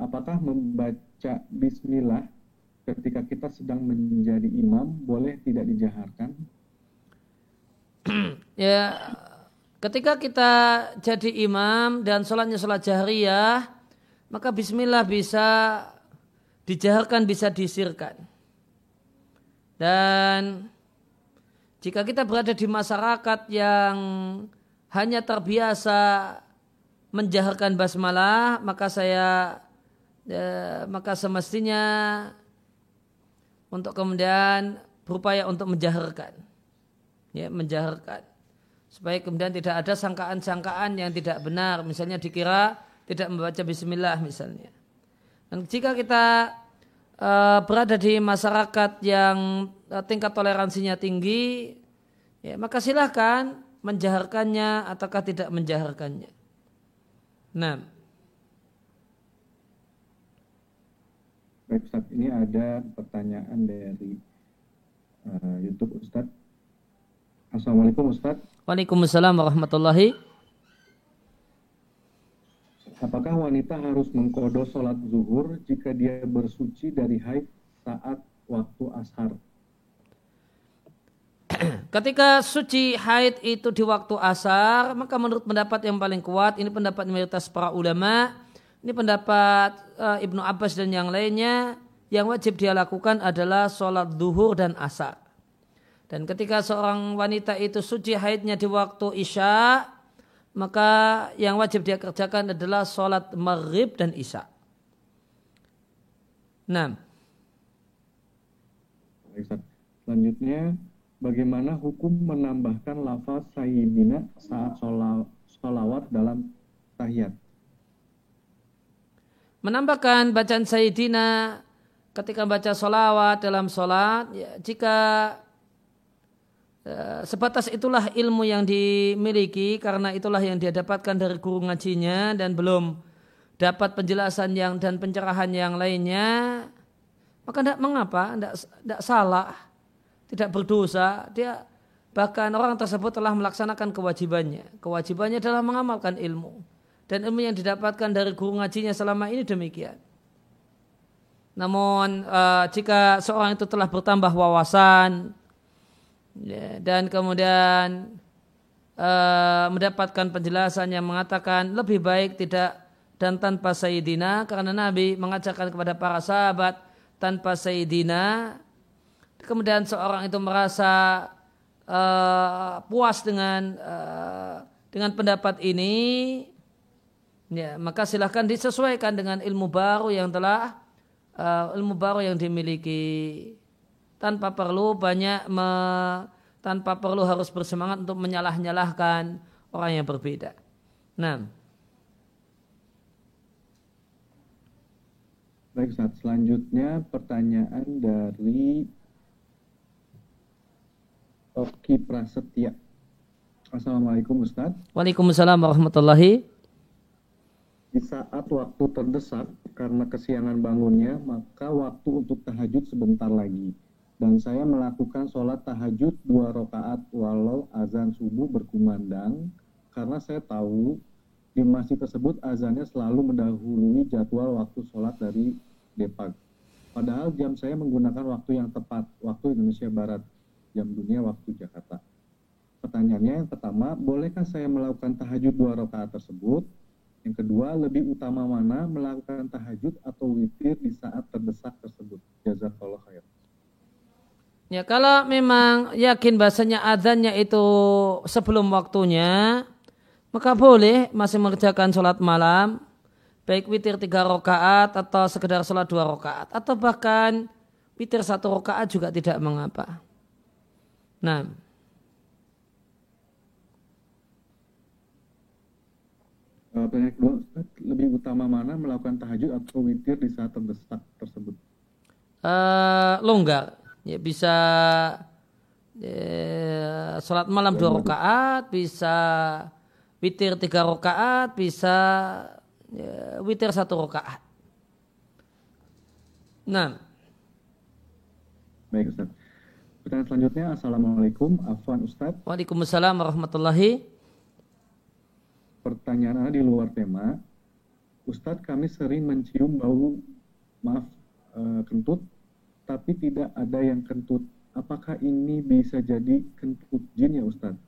B: apakah membaca bismillah ketika kita sedang menjadi imam boleh tidak dijaharkan?
A: ya, ketika kita jadi imam dan sholatnya sholat jahriyah, maka bismillah bisa dijaharkan, bisa disirkan. Dan jika kita berada di masyarakat yang hanya terbiasa menjaharkan basmalah maka saya ya, maka semestinya untuk kemudian berupaya untuk menjaharkan. Ya menjaharkan. Supaya kemudian tidak ada sangkaan-sangkaan yang tidak benar. Misalnya dikira tidak membaca bismillah misalnya. Dan jika kita uh, berada di masyarakat yang uh, tingkat toleransinya tinggi ya maka silahkan menjaharkannya ataukah tidak menjaharkannya. Nah.
B: Baik ini ada pertanyaan dari uh, YouTube Ustaz. Assalamualaikum Ustaz.
A: Waalaikumsalam warahmatullahi.
B: Apakah wanita harus mengkodo sholat zuhur jika dia bersuci dari haid saat waktu ashar?
A: Ketika suci haid itu di waktu asar, maka menurut pendapat yang paling kuat, ini pendapat mayoritas para ulama, ini pendapat uh, Ibnu Abbas dan yang lainnya, yang wajib dia lakukan adalah sholat duhur dan asar. Dan ketika seorang wanita itu suci haidnya di waktu isya, maka yang wajib dia kerjakan adalah sholat maghrib dan isya. Nah.
B: Selanjutnya, bagaimana hukum menambahkan lafaz sayyidina saat sholawat dalam tahiyat.
A: Menambahkan bacaan sayyidina ketika baca sholawat dalam sholat, ya, jika ya, sebatas itulah ilmu yang dimiliki karena itulah yang dia dapatkan dari guru ngajinya dan belum dapat penjelasan yang dan pencerahan yang lainnya, maka tidak mengapa, tidak salah tidak berdosa, dia bahkan orang tersebut telah melaksanakan kewajibannya. Kewajibannya adalah mengamalkan ilmu. Dan ilmu yang didapatkan dari guru ngajinya selama ini demikian. Namun uh, jika seorang itu telah bertambah wawasan ya, dan kemudian uh, mendapatkan penjelasan yang mengatakan lebih baik tidak dan tanpa Sayyidina karena Nabi mengajarkan kepada para sahabat tanpa Sayyidina kemudian seorang itu merasa uh, puas dengan uh, dengan pendapat ini, ya maka silahkan disesuaikan dengan ilmu baru yang telah uh, ilmu baru yang dimiliki tanpa perlu banyak me, tanpa perlu harus bersemangat untuk menyalah-nyalahkan orang yang berbeda. Nah.
B: Baik, saat selanjutnya pertanyaan dari Oki Prasetya. Assalamualaikum Ustadz.
A: Waalaikumsalam warahmatullahi.
B: Di saat waktu terdesak karena kesiangan bangunnya, maka waktu untuk tahajud sebentar lagi. Dan saya melakukan sholat tahajud dua rakaat walau azan subuh berkumandang, karena saya tahu di masjid tersebut azannya selalu mendahului jadwal waktu sholat dari Depag. Padahal jam saya menggunakan waktu yang tepat, waktu Indonesia Barat, jam dunia waktu Jakarta. Pertanyaannya yang pertama, bolehkah saya melakukan tahajud dua rakaat tersebut? Yang kedua, lebih utama mana melakukan tahajud atau witir di saat terdesak tersebut? Jazakallah khair.
A: Ya kalau memang yakin bahasanya adanya itu sebelum waktunya, maka boleh masih mengerjakan sholat malam, baik witir tiga rakaat atau sekedar sholat dua rakaat, atau bahkan witir satu rakaat juga tidak mengapa. Nah,
B: Uh, pertanyaan kedua, Ustaz, lebih utama mana melakukan tahajud atau witir di saat terdesak tersebut?
A: Uh, longgar, ya bisa ya, sholat malam dua rakaat, bisa witir tiga rakaat, bisa ya, witir satu rakaat. Nah,
B: baik Ustaz. Pertanyaan selanjutnya, Assalamualaikum, Afwan Ustaz.
A: Waalaikumsalam warahmatullahi
B: pertanyaan di luar tema. Ustadz kami sering mencium bau maaf uh, kentut, tapi tidak ada yang kentut. Apakah ini bisa jadi kentut jin ya Ustadz?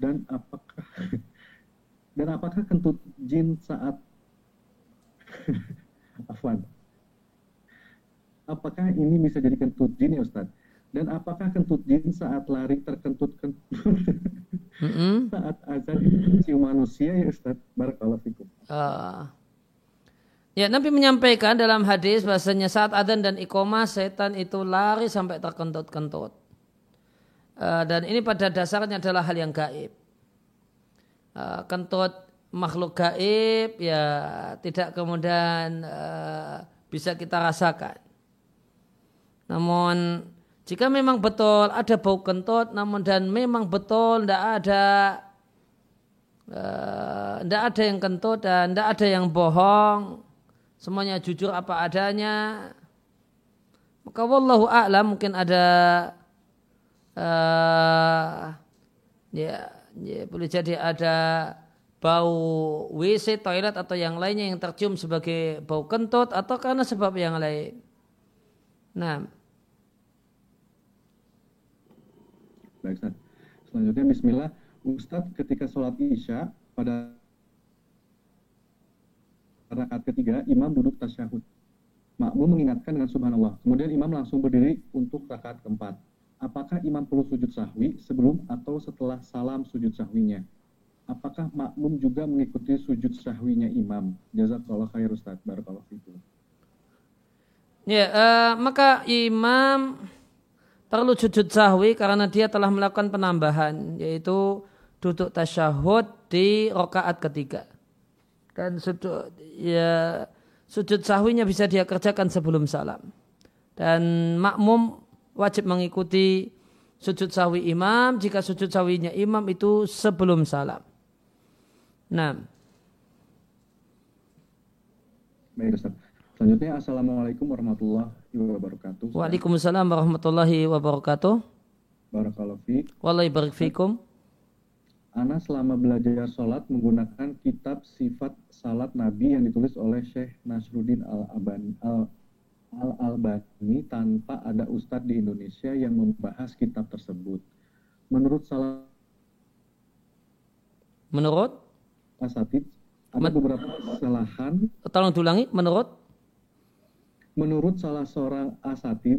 B: Dan apakah dan apakah kentut jin saat Afwan? Apakah ini bisa jadi kentut jin ya Ustadz? Dan apakah kentut jin saat lari terkentut-kentut mm-hmm. saat azan itu manusia ya Ustaz? Barakallahu fikum. Uh.
A: Ya, Nabi menyampaikan dalam hadis bahasanya saat adzan dan iqomah setan itu lari sampai terkentut-kentut. Uh, dan ini pada dasarnya adalah hal yang gaib. Uh, kentut makhluk gaib ya tidak kemudian uh, bisa kita rasakan. Namun jika memang betul ada bau kentut, namun dan memang betul tidak ada tidak uh, ada yang kentut dan tidak ada yang bohong, semuanya jujur apa adanya, maka wallahu a'lam mungkin ada uh, ya, ya boleh jadi ada bau WC, toilet atau yang lainnya yang tercium sebagai bau kentut atau karena sebab yang lain. Nah,
B: Baik, Ustaz. Selanjutnya bismillah. Ustadz ketika sholat Isya pada rakaat ketiga imam duduk tasyahud. Makmum mengingatkan dengan subhanallah. Kemudian imam langsung berdiri untuk rakaat keempat. Apakah imam perlu sujud sahwi sebelum atau setelah salam sujud sahwinya? Apakah makmum juga mengikuti sujud sahwinya imam? Jazakallah khair Ustaz. Barakallahu fikum.
A: Ya, uh, maka imam perlu sujud sahwi karena dia telah melakukan penambahan yaitu duduk tasyahud di rokaat ketiga dan sujud ya sujud sahwinya bisa dia kerjakan sebelum salam dan makmum wajib mengikuti sujud sahwi imam jika sujud sahwinya imam itu sebelum salam. Nah.
B: Baik Ustaz. Selanjutnya Assalamualaikum warahmatullahi wabarakatuh.
A: Waalaikumsalam warahmatullahi wabarakatuh.
B: Barakallahu fiik.
A: Wallahi barik fikum.
B: Ana selama belajar sholat menggunakan kitab sifat salat Nabi yang ditulis oleh Syekh Nasruddin Al-Albani Al Al-Albani tanpa ada ustadz di Indonesia yang membahas kitab tersebut. Menurut salah
A: Menurut
B: asatid ada beberapa kesalahan.
A: Tolong diulangi, menurut
B: Menurut salah seorang asatid,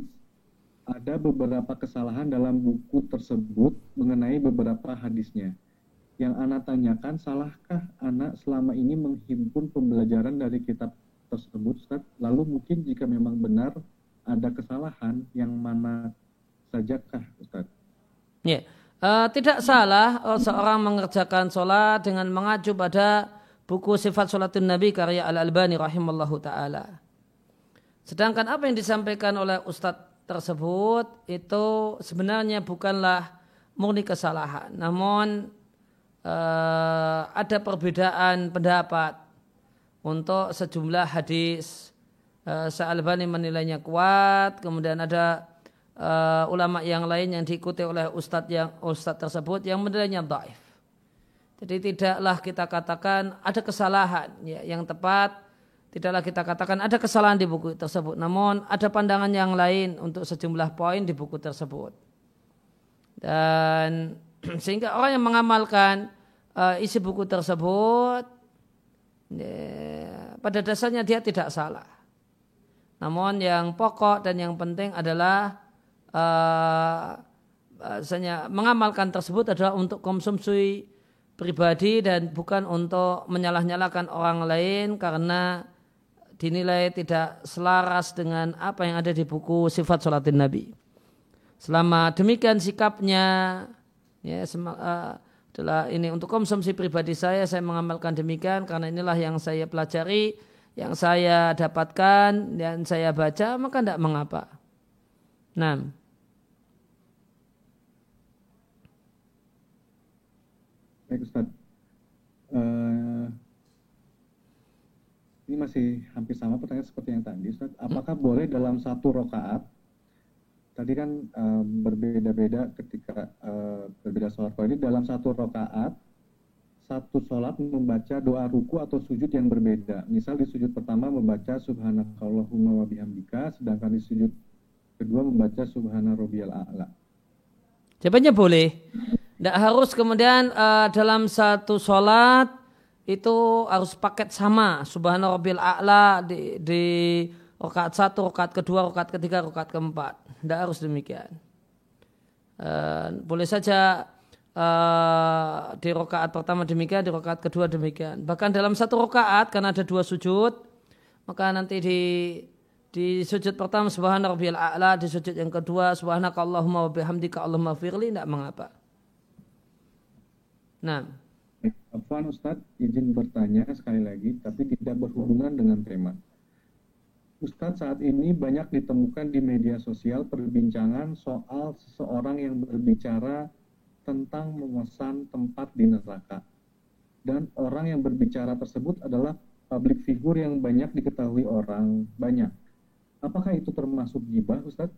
B: ada beberapa kesalahan dalam buku tersebut mengenai beberapa hadisnya. Yang anak tanyakan, salahkah anak selama ini menghimpun pembelajaran dari kitab tersebut, Ustaz? Lalu mungkin jika memang benar ada kesalahan, yang mana sajakah, Ustaz?
A: Ya, uh, tidak salah oh, seorang mengerjakan sholat dengan mengacu pada buku sifat sholatun Nabi karya Al-Albani rahimallahu ta'ala. Sedangkan apa yang disampaikan oleh ustadz tersebut itu sebenarnya bukanlah murni kesalahan. Namun uh, ada perbedaan pendapat untuk sejumlah hadis. Uh, Sa'albani menilainya kuat, kemudian ada uh, ulama yang lain yang diikuti oleh ustadz yang ustadz tersebut yang menilainya daif. Jadi tidaklah kita katakan ada kesalahan ya, yang tepat tidaklah kita katakan ada kesalahan di buku tersebut. Namun ada pandangan yang lain untuk sejumlah poin di buku tersebut. Dan sehingga orang yang mengamalkan uh, isi buku tersebut ya, pada dasarnya dia tidak salah. Namun yang pokok dan yang penting adalah uh, mengamalkan tersebut adalah untuk konsumsi pribadi dan bukan untuk menyalah-nyalakan orang lain karena dinilai tidak selaras dengan apa yang ada di buku sifat sholatin Nabi. Selama demikian sikapnya, ya, uh, adalah ini untuk konsumsi pribadi saya saya mengamalkan demikian karena inilah yang saya pelajari yang saya dapatkan dan saya baca maka tidak mengapa. Nah.
B: Baik Ustaz. Uh, ini masih hampir sama pertanyaan seperti yang tadi Ustaz. Apakah hmm? boleh dalam satu rokaat tadi kan uh, berbeda-beda ketika uh, berbeda sholat. Kalau ini dalam satu rakaat, satu sholat membaca doa ruku atau sujud yang berbeda. Misal di sujud pertama membaca subhanakallahumma wa bihamdika, sedangkan di sujud kedua membaca subhana rabbiyal a'la.
A: Jawabannya boleh. Tidak harus kemudian uh, dalam satu sholat itu harus paket sama subhana rabbiyal a'la di, di rakaat satu, rakaat kedua, rakaat ketiga, rakaat keempat tidak harus demikian. Uh, boleh saja uh, di rokaat pertama demikian, di rokaat kedua demikian. Bahkan dalam satu rokaat karena ada dua sujud, maka nanti di di sujud pertama subhana a'la, di sujud yang kedua subhanaka Allahumma wa bihamdika Allahumma firli tidak mengapa.
B: Nah. Afwan Ustadz izin bertanya sekali lagi tapi tidak berhubungan dengan tema. Ustadz saat ini banyak ditemukan di media sosial perbincangan soal seseorang yang berbicara tentang memesan tempat di neraka. Dan orang yang berbicara tersebut adalah public figure yang banyak diketahui orang banyak. Apakah itu termasuk gibah Ustadz?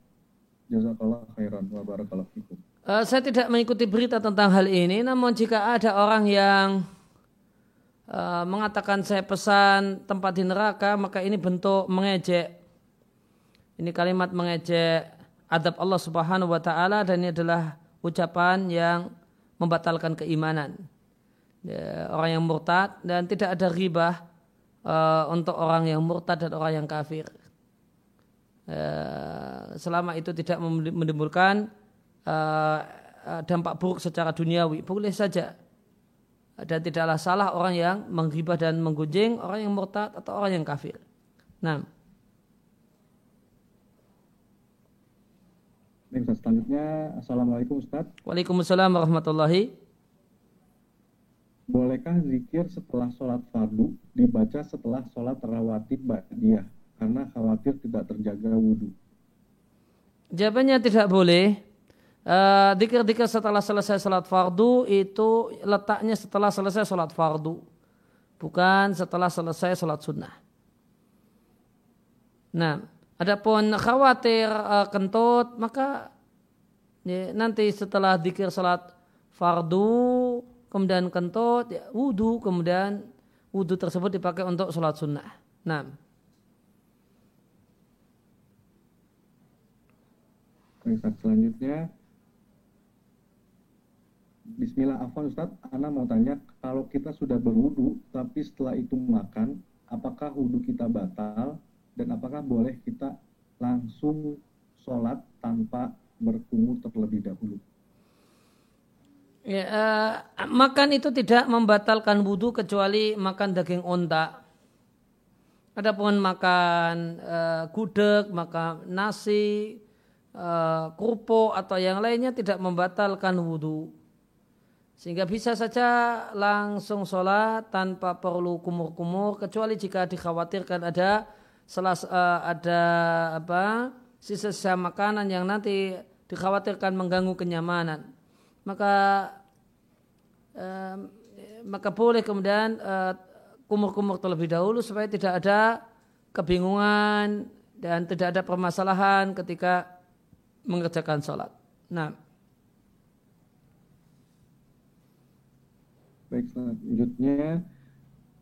B: Jazakallah khairan wa barakallahu fikum.
A: Uh, saya tidak mengikuti berita tentang hal ini, namun jika ada orang yang Eh, mengatakan saya pesan tempat di neraka maka ini bentuk mengejek. Ini kalimat mengejek adab Allah Subhanahu wa taala dan ini adalah ucapan yang membatalkan keimanan. Ya, orang yang murtad dan tidak ada ribah uh, untuk orang yang murtad dan orang yang kafir. Uh, selama itu tidak menimbulkan uh, dampak buruk secara duniawi boleh saja dan tidaklah salah orang yang menghibah dan menggunjing orang yang murtad atau orang yang kafir. Nah.
B: Baik, selanjutnya Assalamualaikum Ustaz.
A: Waalaikumsalam warahmatullahi.
B: Bolehkah zikir setelah sholat fardu dibaca setelah sholat rawatib ba'diyah karena khawatir tidak terjaga wudhu?
A: Jawabannya tidak boleh Uh, dikir-dikir setelah selesai sholat fardu itu letaknya setelah selesai sholat fardu. Bukan setelah selesai sholat sunnah. Nah, adapun khawatir uh, kentut, maka ya, nanti setelah dikir sholat fardu, kemudian kentut, ya, wudhu, kemudian wudhu tersebut dipakai untuk sholat sunnah. Nah.
B: Selanjutnya, Bismillah Afwan Ustaz, Ana mau tanya, kalau kita sudah berwudu, tapi setelah itu makan, apakah wudhu kita batal, dan apakah boleh kita langsung sholat tanpa berkumur terlebih dahulu?
A: Ya, uh, makan itu tidak membatalkan wudhu kecuali makan daging onta. Adapun makan uh, gudeg, makan nasi, uh, kerupuk atau yang lainnya tidak membatalkan wudhu. Sehingga bisa saja langsung sholat tanpa perlu kumur-kumur kecuali jika dikhawatirkan ada selas, uh, ada apa sisa-sisa makanan yang nanti dikhawatirkan mengganggu kenyamanan. Maka uh, maka boleh kemudian uh, kumur-kumur terlebih dahulu supaya tidak ada kebingungan dan tidak ada permasalahan ketika mengerjakan sholat. Nah,
B: Baik, selanjutnya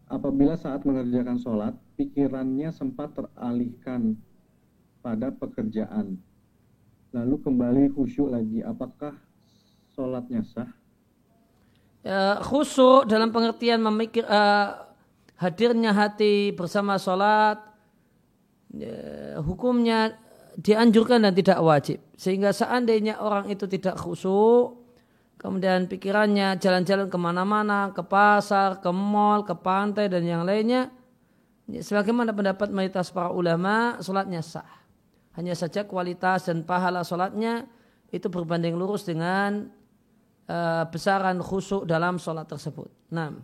B: apabila saat mengerjakan sholat, pikirannya sempat teralihkan pada pekerjaan, lalu kembali khusyuk lagi, apakah sholatnya sah?
A: Ya, khusyuk dalam pengertian memikir uh, hadirnya hati bersama sholat, ya, hukumnya dianjurkan dan tidak wajib. Sehingga seandainya orang itu tidak khusyuk, kemudian pikirannya jalan-jalan ke mana-mana, ke pasar, ke mall, ke pantai dan yang lainnya. Sebagaimana pendapat mayoritas para ulama, sholatnya sah. Hanya saja kualitas dan pahala sholatnya itu berbanding lurus dengan uh, besaran khusuk dalam sholat tersebut. Nah.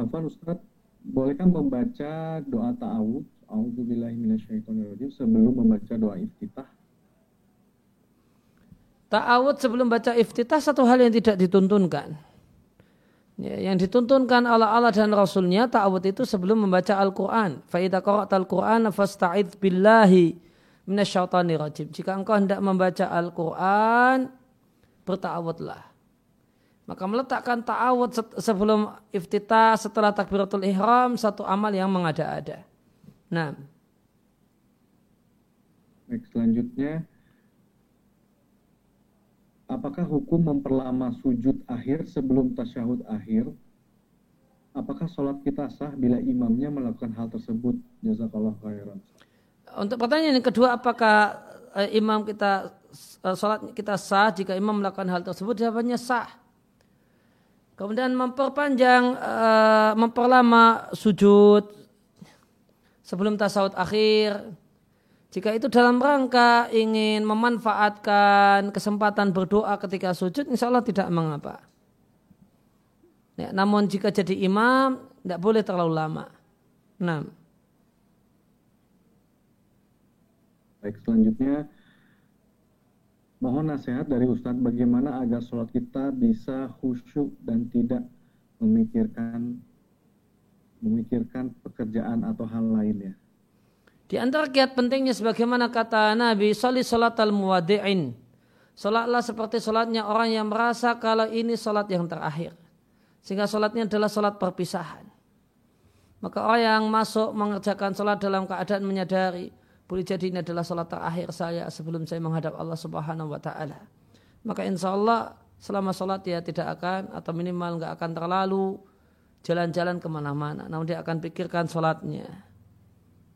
B: Afan Ustaz, bolehkah membaca doa ta'awud A'udzubillahiminasyaitonirrajim sebelum membaca doa iftitah.
A: Ta'awud sebelum baca iftitah satu hal yang tidak dituntunkan. Ya, yang dituntunkan Allah Allah dan Rasulnya ta'awud itu sebelum membaca Al-Quran. Fa'idha qara'tal Quran fasta'idh billahi minasyaitonir rajim. Jika engkau hendak membaca Al-Quran, berta'awudlah. Maka meletakkan ta'awud sebelum iftitah setelah takbiratul ihram satu amal yang mengada-ada. Nah.
B: Baik, selanjutnya apakah hukum memperlama sujud akhir sebelum tasyahud akhir? Apakah sholat kita sah bila imamnya melakukan hal tersebut? Jazakallah khairan.
A: Untuk pertanyaan yang kedua, apakah eh, imam kita eh, sholat kita sah jika imam melakukan hal tersebut? Jawabannya sah. Kemudian memperpanjang, eh, memperlama sujud sebelum tasawuf akhir. Jika itu dalam rangka ingin memanfaatkan kesempatan berdoa ketika sujud, insya Allah tidak mengapa. Ya, namun jika jadi imam, tidak boleh terlalu lama. Nah.
B: Baik, selanjutnya mohon nasihat dari Ustadz bagaimana agar sholat kita bisa khusyuk dan tidak memikirkan memikirkan pekerjaan atau hal lainnya.
A: Di antara kiat pentingnya sebagaimana kata Nabi, Sali salat al-muwadi'in. Salatlah seperti salatnya orang yang merasa kalau ini salat yang terakhir. Sehingga salatnya adalah salat perpisahan. Maka orang yang masuk mengerjakan salat dalam keadaan menyadari, boleh jadi ini adalah salat terakhir saya sebelum saya menghadap Allah Subhanahu wa taala. Maka insya Allah selama salat dia tidak akan atau minimal nggak akan terlalu jalan-jalan ke mana-mana. Namun dia akan pikirkan sholatnya.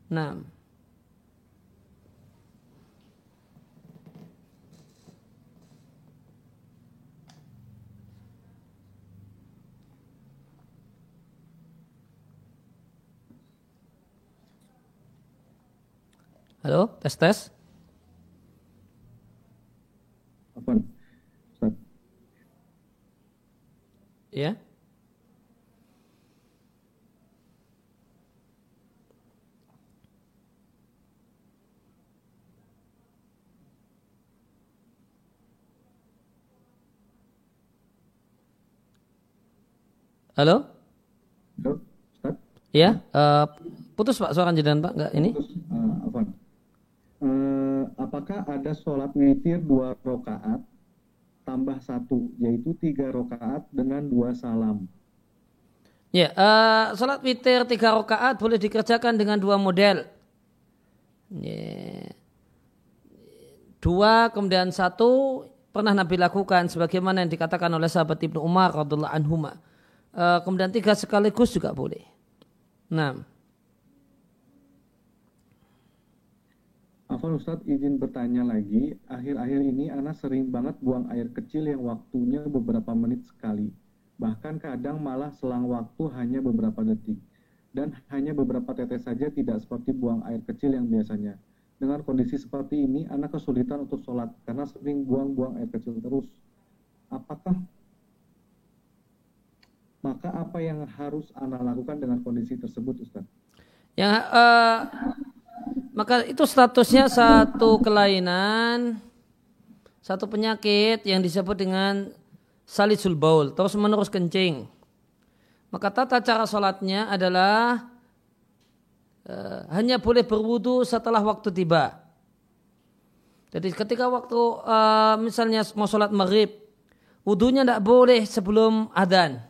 A: Nah. Halo, tes tes.
B: Apa?
A: Ya. Halo?
B: Halo, Ustaz?
A: Ya, uh, putus Pak suara jenengan Pak, enggak ini?
B: Putus, uh, apa? Uh, apakah ada sholat witir dua rakaat tambah satu, yaitu tiga rakaat dengan dua salam?
A: Ya, uh, sholat witir tiga rakaat boleh dikerjakan dengan dua model. Ya. Dua kemudian satu pernah Nabi lakukan sebagaimana yang dikatakan oleh sahabat Ibnu Umar radhiallahu anhuma uh, kemudian tiga sekaligus juga boleh. Nah.
B: Afal Ustadz izin bertanya lagi, akhir-akhir ini Ana sering banget buang air kecil yang waktunya beberapa menit sekali. Bahkan kadang malah selang waktu hanya beberapa detik. Dan hanya beberapa tetes saja tidak seperti buang air kecil yang biasanya. Dengan kondisi seperti ini, anak kesulitan untuk sholat karena sering buang-buang air kecil terus. Apakah maka apa yang harus Anda lakukan dengan kondisi tersebut Ustaz?
A: Ya, uh, maka itu statusnya satu kelainan satu penyakit yang disebut dengan salisul baul, terus menerus kencing. Maka tata cara sholatnya adalah uh, hanya boleh berwudu setelah waktu tiba. Jadi ketika waktu uh, misalnya mau sholat maghrib, wudhunya tidak boleh sebelum adhan.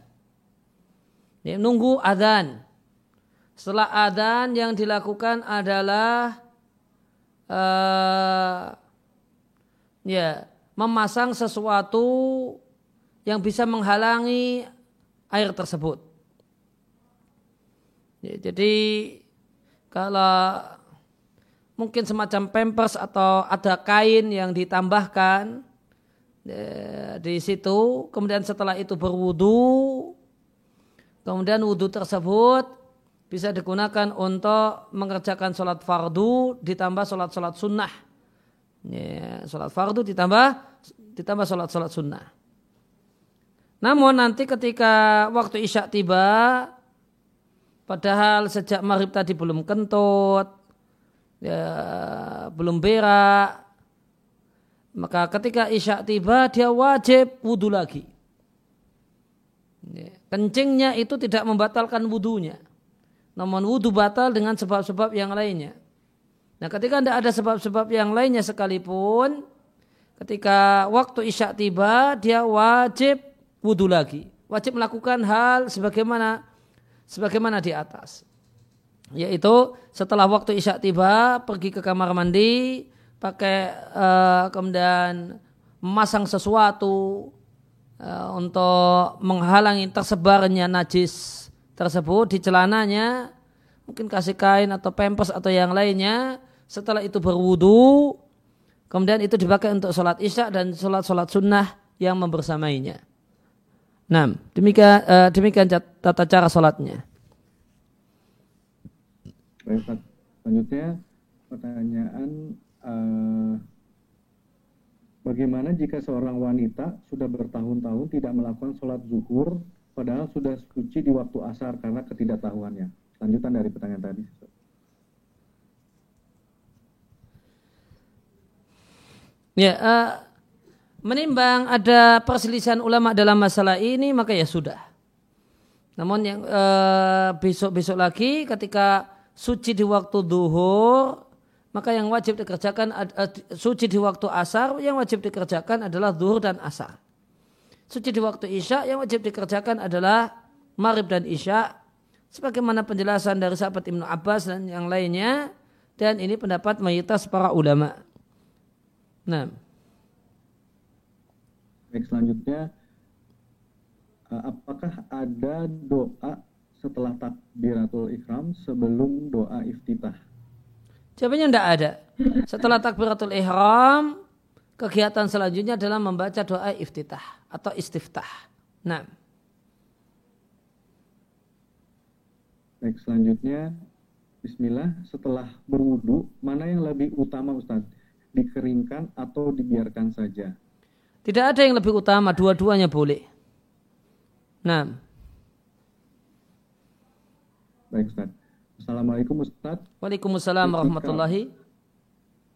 A: Ya, nunggu adhan. Setelah adhan yang dilakukan adalah uh, ya memasang sesuatu yang bisa menghalangi air tersebut. Ya, jadi kalau mungkin semacam pampers atau ada kain yang ditambahkan ya, di situ, kemudian setelah itu berwudu, kemudian wudu tersebut bisa digunakan untuk mengerjakan sholat fardu ditambah sholat-sholat sunnah. Ya, sholat fardu ditambah ditambah sholat-sholat sunnah. Namun nanti ketika waktu isya tiba, padahal sejak maghrib tadi belum kentut, ya, belum berak, maka ketika isya tiba dia wajib wudhu lagi. Ya, kencingnya itu tidak membatalkan wudhunya. Namun wudhu batal dengan sebab-sebab yang lainnya. Nah ketika tidak ada sebab-sebab yang lainnya sekalipun, ketika waktu isya tiba dia wajib wudhu lagi. Wajib melakukan hal sebagaimana sebagaimana di atas. Yaitu setelah waktu isya tiba pergi ke kamar mandi, pakai uh, kemudian memasang sesuatu uh, untuk menghalangi tersebarnya najis tersebut di celananya, mungkin kasih kain atau pempes atau yang lainnya. Setelah itu berwudu, kemudian itu dipakai untuk sholat isya dan sholat-sholat sunnah yang membersamainya. Nah, demikian uh, demikian tata cara sholatnya.
B: Selanjutnya pertanyaan uh, bagaimana jika seorang wanita sudah bertahun-tahun tidak melakukan sholat zuhur padahal sudah suci di waktu asar karena ketidaktahuannya? Lanjutan dari pertanyaan tadi.
A: Ya, uh, menimbang ada perselisihan ulama dalam masalah ini maka ya sudah. Namun yang eh, besok-besok uh, lagi ketika suci di waktu duhur maka yang wajib dikerjakan suci di waktu asar yang wajib dikerjakan adalah duhur dan asar. Suci di waktu isya yang wajib dikerjakan adalah maghrib dan isya sebagaimana penjelasan dari sahabat Ibnu Abbas dan yang lainnya dan ini pendapat mayoritas para ulama. Nah,
B: Baik, selanjutnya eh, apakah ada doa setelah takbiratul ihram sebelum doa iftitah?
A: Jawabannya tidak ada. Setelah takbiratul ihram, kegiatan selanjutnya adalah membaca doa iftitah atau istiftah. Nah.
B: Baik, selanjutnya Bismillah, setelah berwudu, mana yang lebih utama Ustaz? Dikeringkan atau dibiarkan saja?
A: Tidak ada yang lebih utama, dua-duanya boleh. Nah.
B: Baik Ustaz. Assalamualaikum Ustaz.
A: Waalaikumsalam warahmatullahi.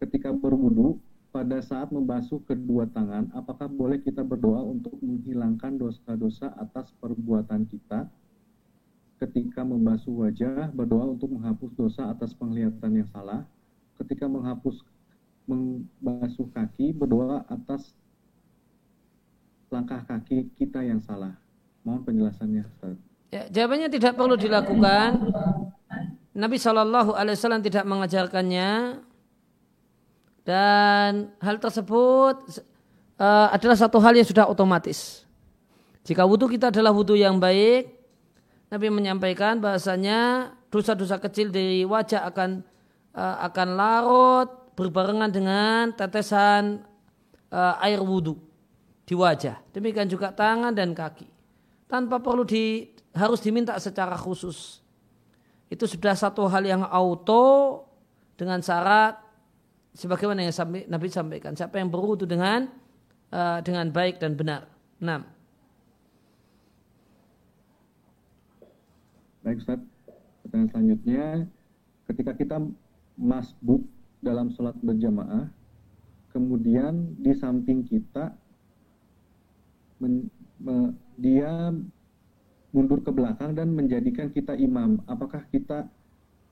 B: Ketika berwudu, pada saat membasuh kedua tangan, apakah boleh kita berdoa untuk menghilangkan dosa-dosa atas perbuatan kita? Ketika membasuh wajah, berdoa untuk menghapus dosa atas penglihatan yang salah. Ketika menghapus membasuh kaki, berdoa atas langkah kaki kita yang salah. Mohon penjelasannya, Ustaz.
A: Ya, jawabannya tidak perlu dilakukan. Nabi Shallallahu Alaihi Wasallam tidak mengajarkannya dan hal tersebut uh, adalah satu hal yang sudah otomatis. Jika wudhu kita adalah wudhu yang baik, Nabi menyampaikan bahasanya dosa-dosa kecil dari wajah akan uh, akan larut berbarengan dengan tetesan uh, air wudhu di wajah. Demikian juga tangan dan kaki. Tanpa perlu di, harus diminta secara khusus. Itu sudah satu hal yang auto dengan syarat sebagaimana yang Nabi sampaikan. Siapa yang berwudu dengan uh, dengan baik dan benar. 6.
B: Baik Ustaz. Pertanyaan selanjutnya, ketika kita masbuk dalam sholat berjamaah, kemudian di samping kita men, me, dia mundur ke belakang dan menjadikan kita imam. Apakah kita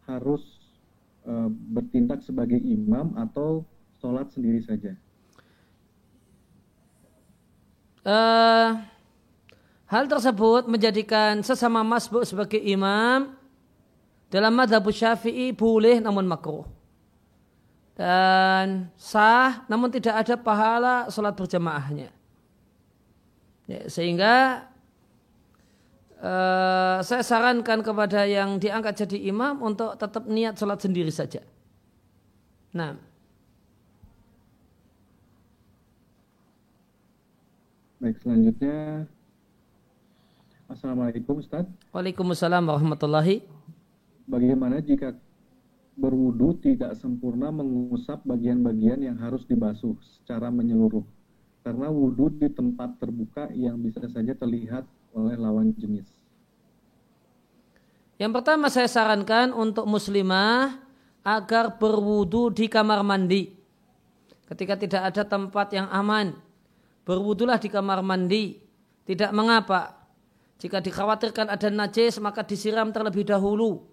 B: harus uh, bertindak sebagai imam atau sholat sendiri saja?
A: Uh, hal tersebut menjadikan sesama masbuk sebagai imam dalam madhab syafi'i boleh namun makruh dan sah namun tidak ada pahala sholat berjamaahnya. Ya, sehingga uh, saya sarankan kepada yang diangkat jadi imam untuk tetap niat sholat sendiri saja. Nah.
B: Baik, selanjutnya Assalamualaikum Ustaz.
A: Waalaikumsalam warahmatullahi.
B: Bagaimana jika berwudu tidak sempurna mengusap bagian-bagian yang harus dibasuh secara menyeluruh. Karena wudhu di tempat terbuka yang bisa saja terlihat oleh lawan jenis.
A: Yang pertama saya sarankan untuk muslimah agar berwudu di kamar mandi. Ketika tidak ada tempat yang aman, berwudulah di kamar mandi. Tidak mengapa. Jika dikhawatirkan ada najis maka disiram terlebih dahulu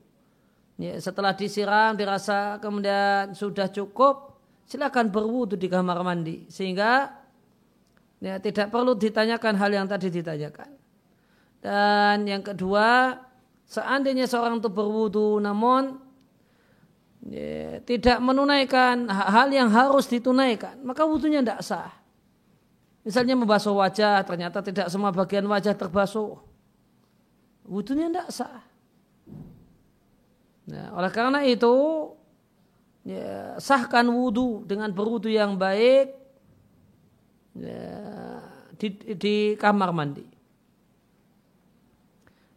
A: Ya, setelah disiram dirasa kemudian sudah cukup, silakan berwudu di kamar mandi sehingga ya, tidak perlu ditanyakan hal yang tadi ditanyakan. Dan yang kedua, seandainya seorang itu berwudu namun ya, tidak menunaikan hal yang harus ditunaikan, maka wudunya tidak sah. Misalnya membasuh wajah, ternyata tidak semua bagian wajah terbasuh. Wudunya tidak sah. Nah, oleh karena itu ya, sahkan wudhu dengan berwudhu yang baik ya, di, di kamar mandi.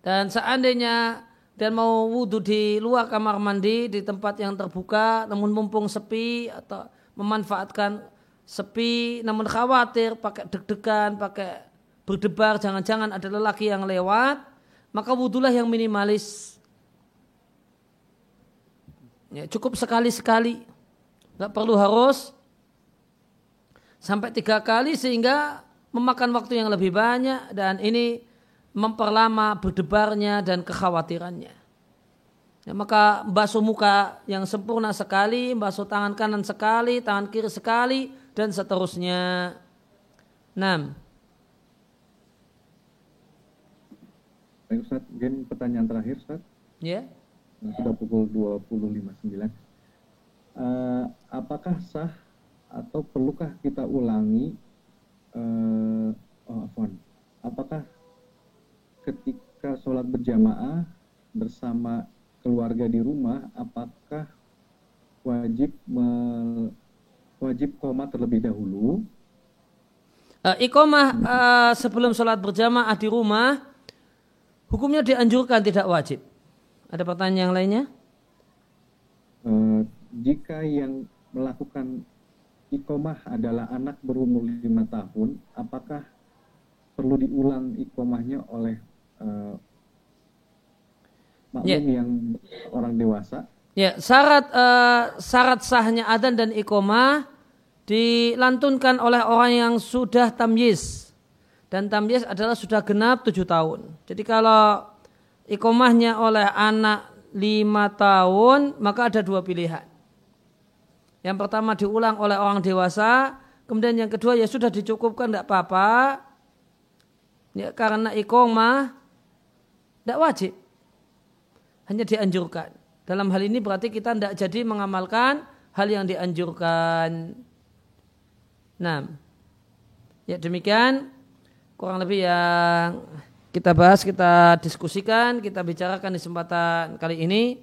A: Dan seandainya dan mau wudhu di luar kamar mandi di tempat yang terbuka, namun mumpung sepi atau memanfaatkan sepi, namun khawatir pakai deg-degan, pakai berdebar, jangan-jangan ada lelaki yang lewat, maka wudhulah yang minimalis Ya, cukup sekali-sekali. Nggak perlu harus sampai tiga kali sehingga memakan waktu yang lebih banyak dan ini memperlama berdebarnya dan kekhawatirannya. Ya, maka basuh muka yang sempurna sekali, basuh tangan kanan sekali, tangan kiri sekali, dan seterusnya. 6.
B: Baik Ustaz, mungkin pertanyaan terakhir Ustaz.
A: Ya. Yeah
B: sudah pukul 20.59. Uh, eh, apakah sah atau perlukah kita ulangi uh, oh, apakah ketika sholat berjamaah bersama keluarga di rumah apakah wajib me, wajib koma terlebih dahulu
A: uh, ikomah uh, sebelum sholat berjamaah di rumah hukumnya dianjurkan tidak wajib ada pertanyaan yang lainnya?
B: Uh, jika yang melakukan ikomah adalah anak berumur lima tahun, apakah perlu diulang ikomahnya oleh uh, makmum yeah. yang orang dewasa?
A: Ya, syarat uh, syarat sahnya adzan dan ikomah dilantunkan oleh orang yang sudah tamyiz dan tamyiz adalah sudah genap tujuh tahun. Jadi kalau ikomahnya oleh anak lima tahun, maka ada dua pilihan. Yang pertama diulang oleh orang dewasa, kemudian yang kedua ya sudah dicukupkan tidak apa-apa, ya, karena ikomah tidak wajib, hanya dianjurkan. Dalam hal ini berarti kita tidak jadi mengamalkan hal yang dianjurkan. Nah, ya demikian kurang lebih yang kita bahas, kita diskusikan, kita bicarakan di kesempatan kali ini.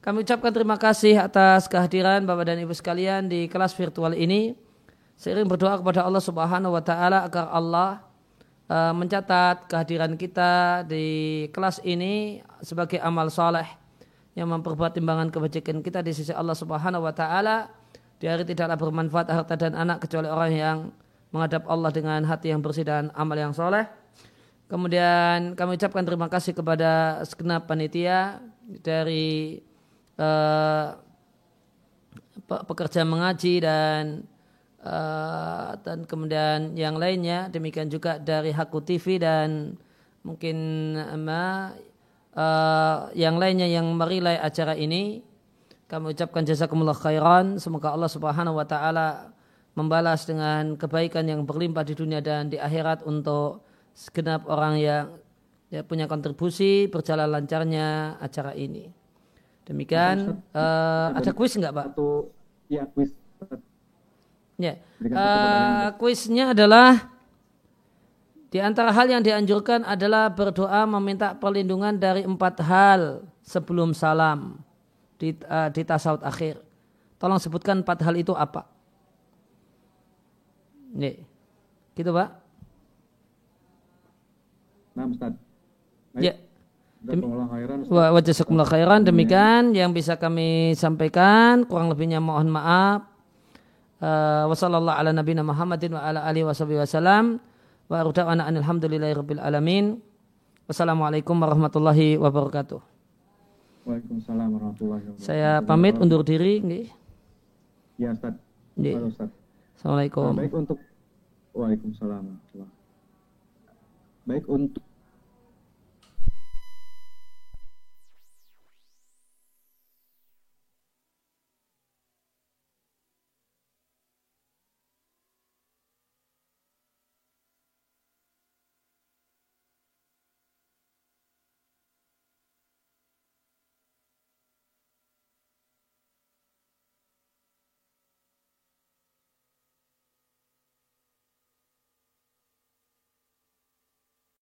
A: Kami ucapkan terima kasih atas kehadiran Bapak dan Ibu sekalian di kelas virtual ini. Seiring berdoa kepada Allah Subhanahu wa taala agar Allah uh, mencatat kehadiran kita di kelas ini sebagai amal soleh yang memperbuat timbangan kebajikan kita di sisi Allah Subhanahu wa taala. Di hari tidaklah bermanfaat harta dan anak kecuali orang yang menghadap Allah dengan hati yang bersih dan amal yang soleh. Kemudian kami ucapkan terima kasih kepada segenap panitia dari uh, pekerja mengaji dan uh, dan kemudian yang lainnya demikian juga dari Haku TV dan mungkin uh, uh, yang lainnya yang merilai acara ini kami ucapkan jazakumullah khairan semoga Allah Subhanahu wa taala membalas dengan kebaikan yang berlimpah di dunia dan di akhirat untuk segenap orang yang ya, punya kontribusi berjalan lancarnya acara ini. Demikian uh, ada kuis enggak Pak?
B: Satu ya kuis.
A: Ya. Uh, kuisnya adalah di antara hal yang dianjurkan adalah berdoa meminta perlindungan dari empat hal sebelum salam di, uh, di tasawuf akhir. Tolong sebutkan empat hal itu apa? Nih. Gitu, Pak?
B: Nah, Ustaz.
A: Ya. Wa jazakumullah khairan. Demikian yang bisa kami sampaikan. Kurang lebihnya mohon maaf. Uh, wassalamualaikum ala nabiyina Muhammadin wa ala alihi wasallam. Wa aruda'ana alhamdulillahi rabbil alamin. Wassalamualaikum warahmatullahi wabarakatuh.
B: Waalaikumsalam warahmatullahi wabarakatuh.
A: Saya pamit undur diri. Nggih.
B: Ya, Ustaz.
A: Nggih. Assalamualaikum.
B: Nah, baik untuk Waalaikumsalam. Baik untuk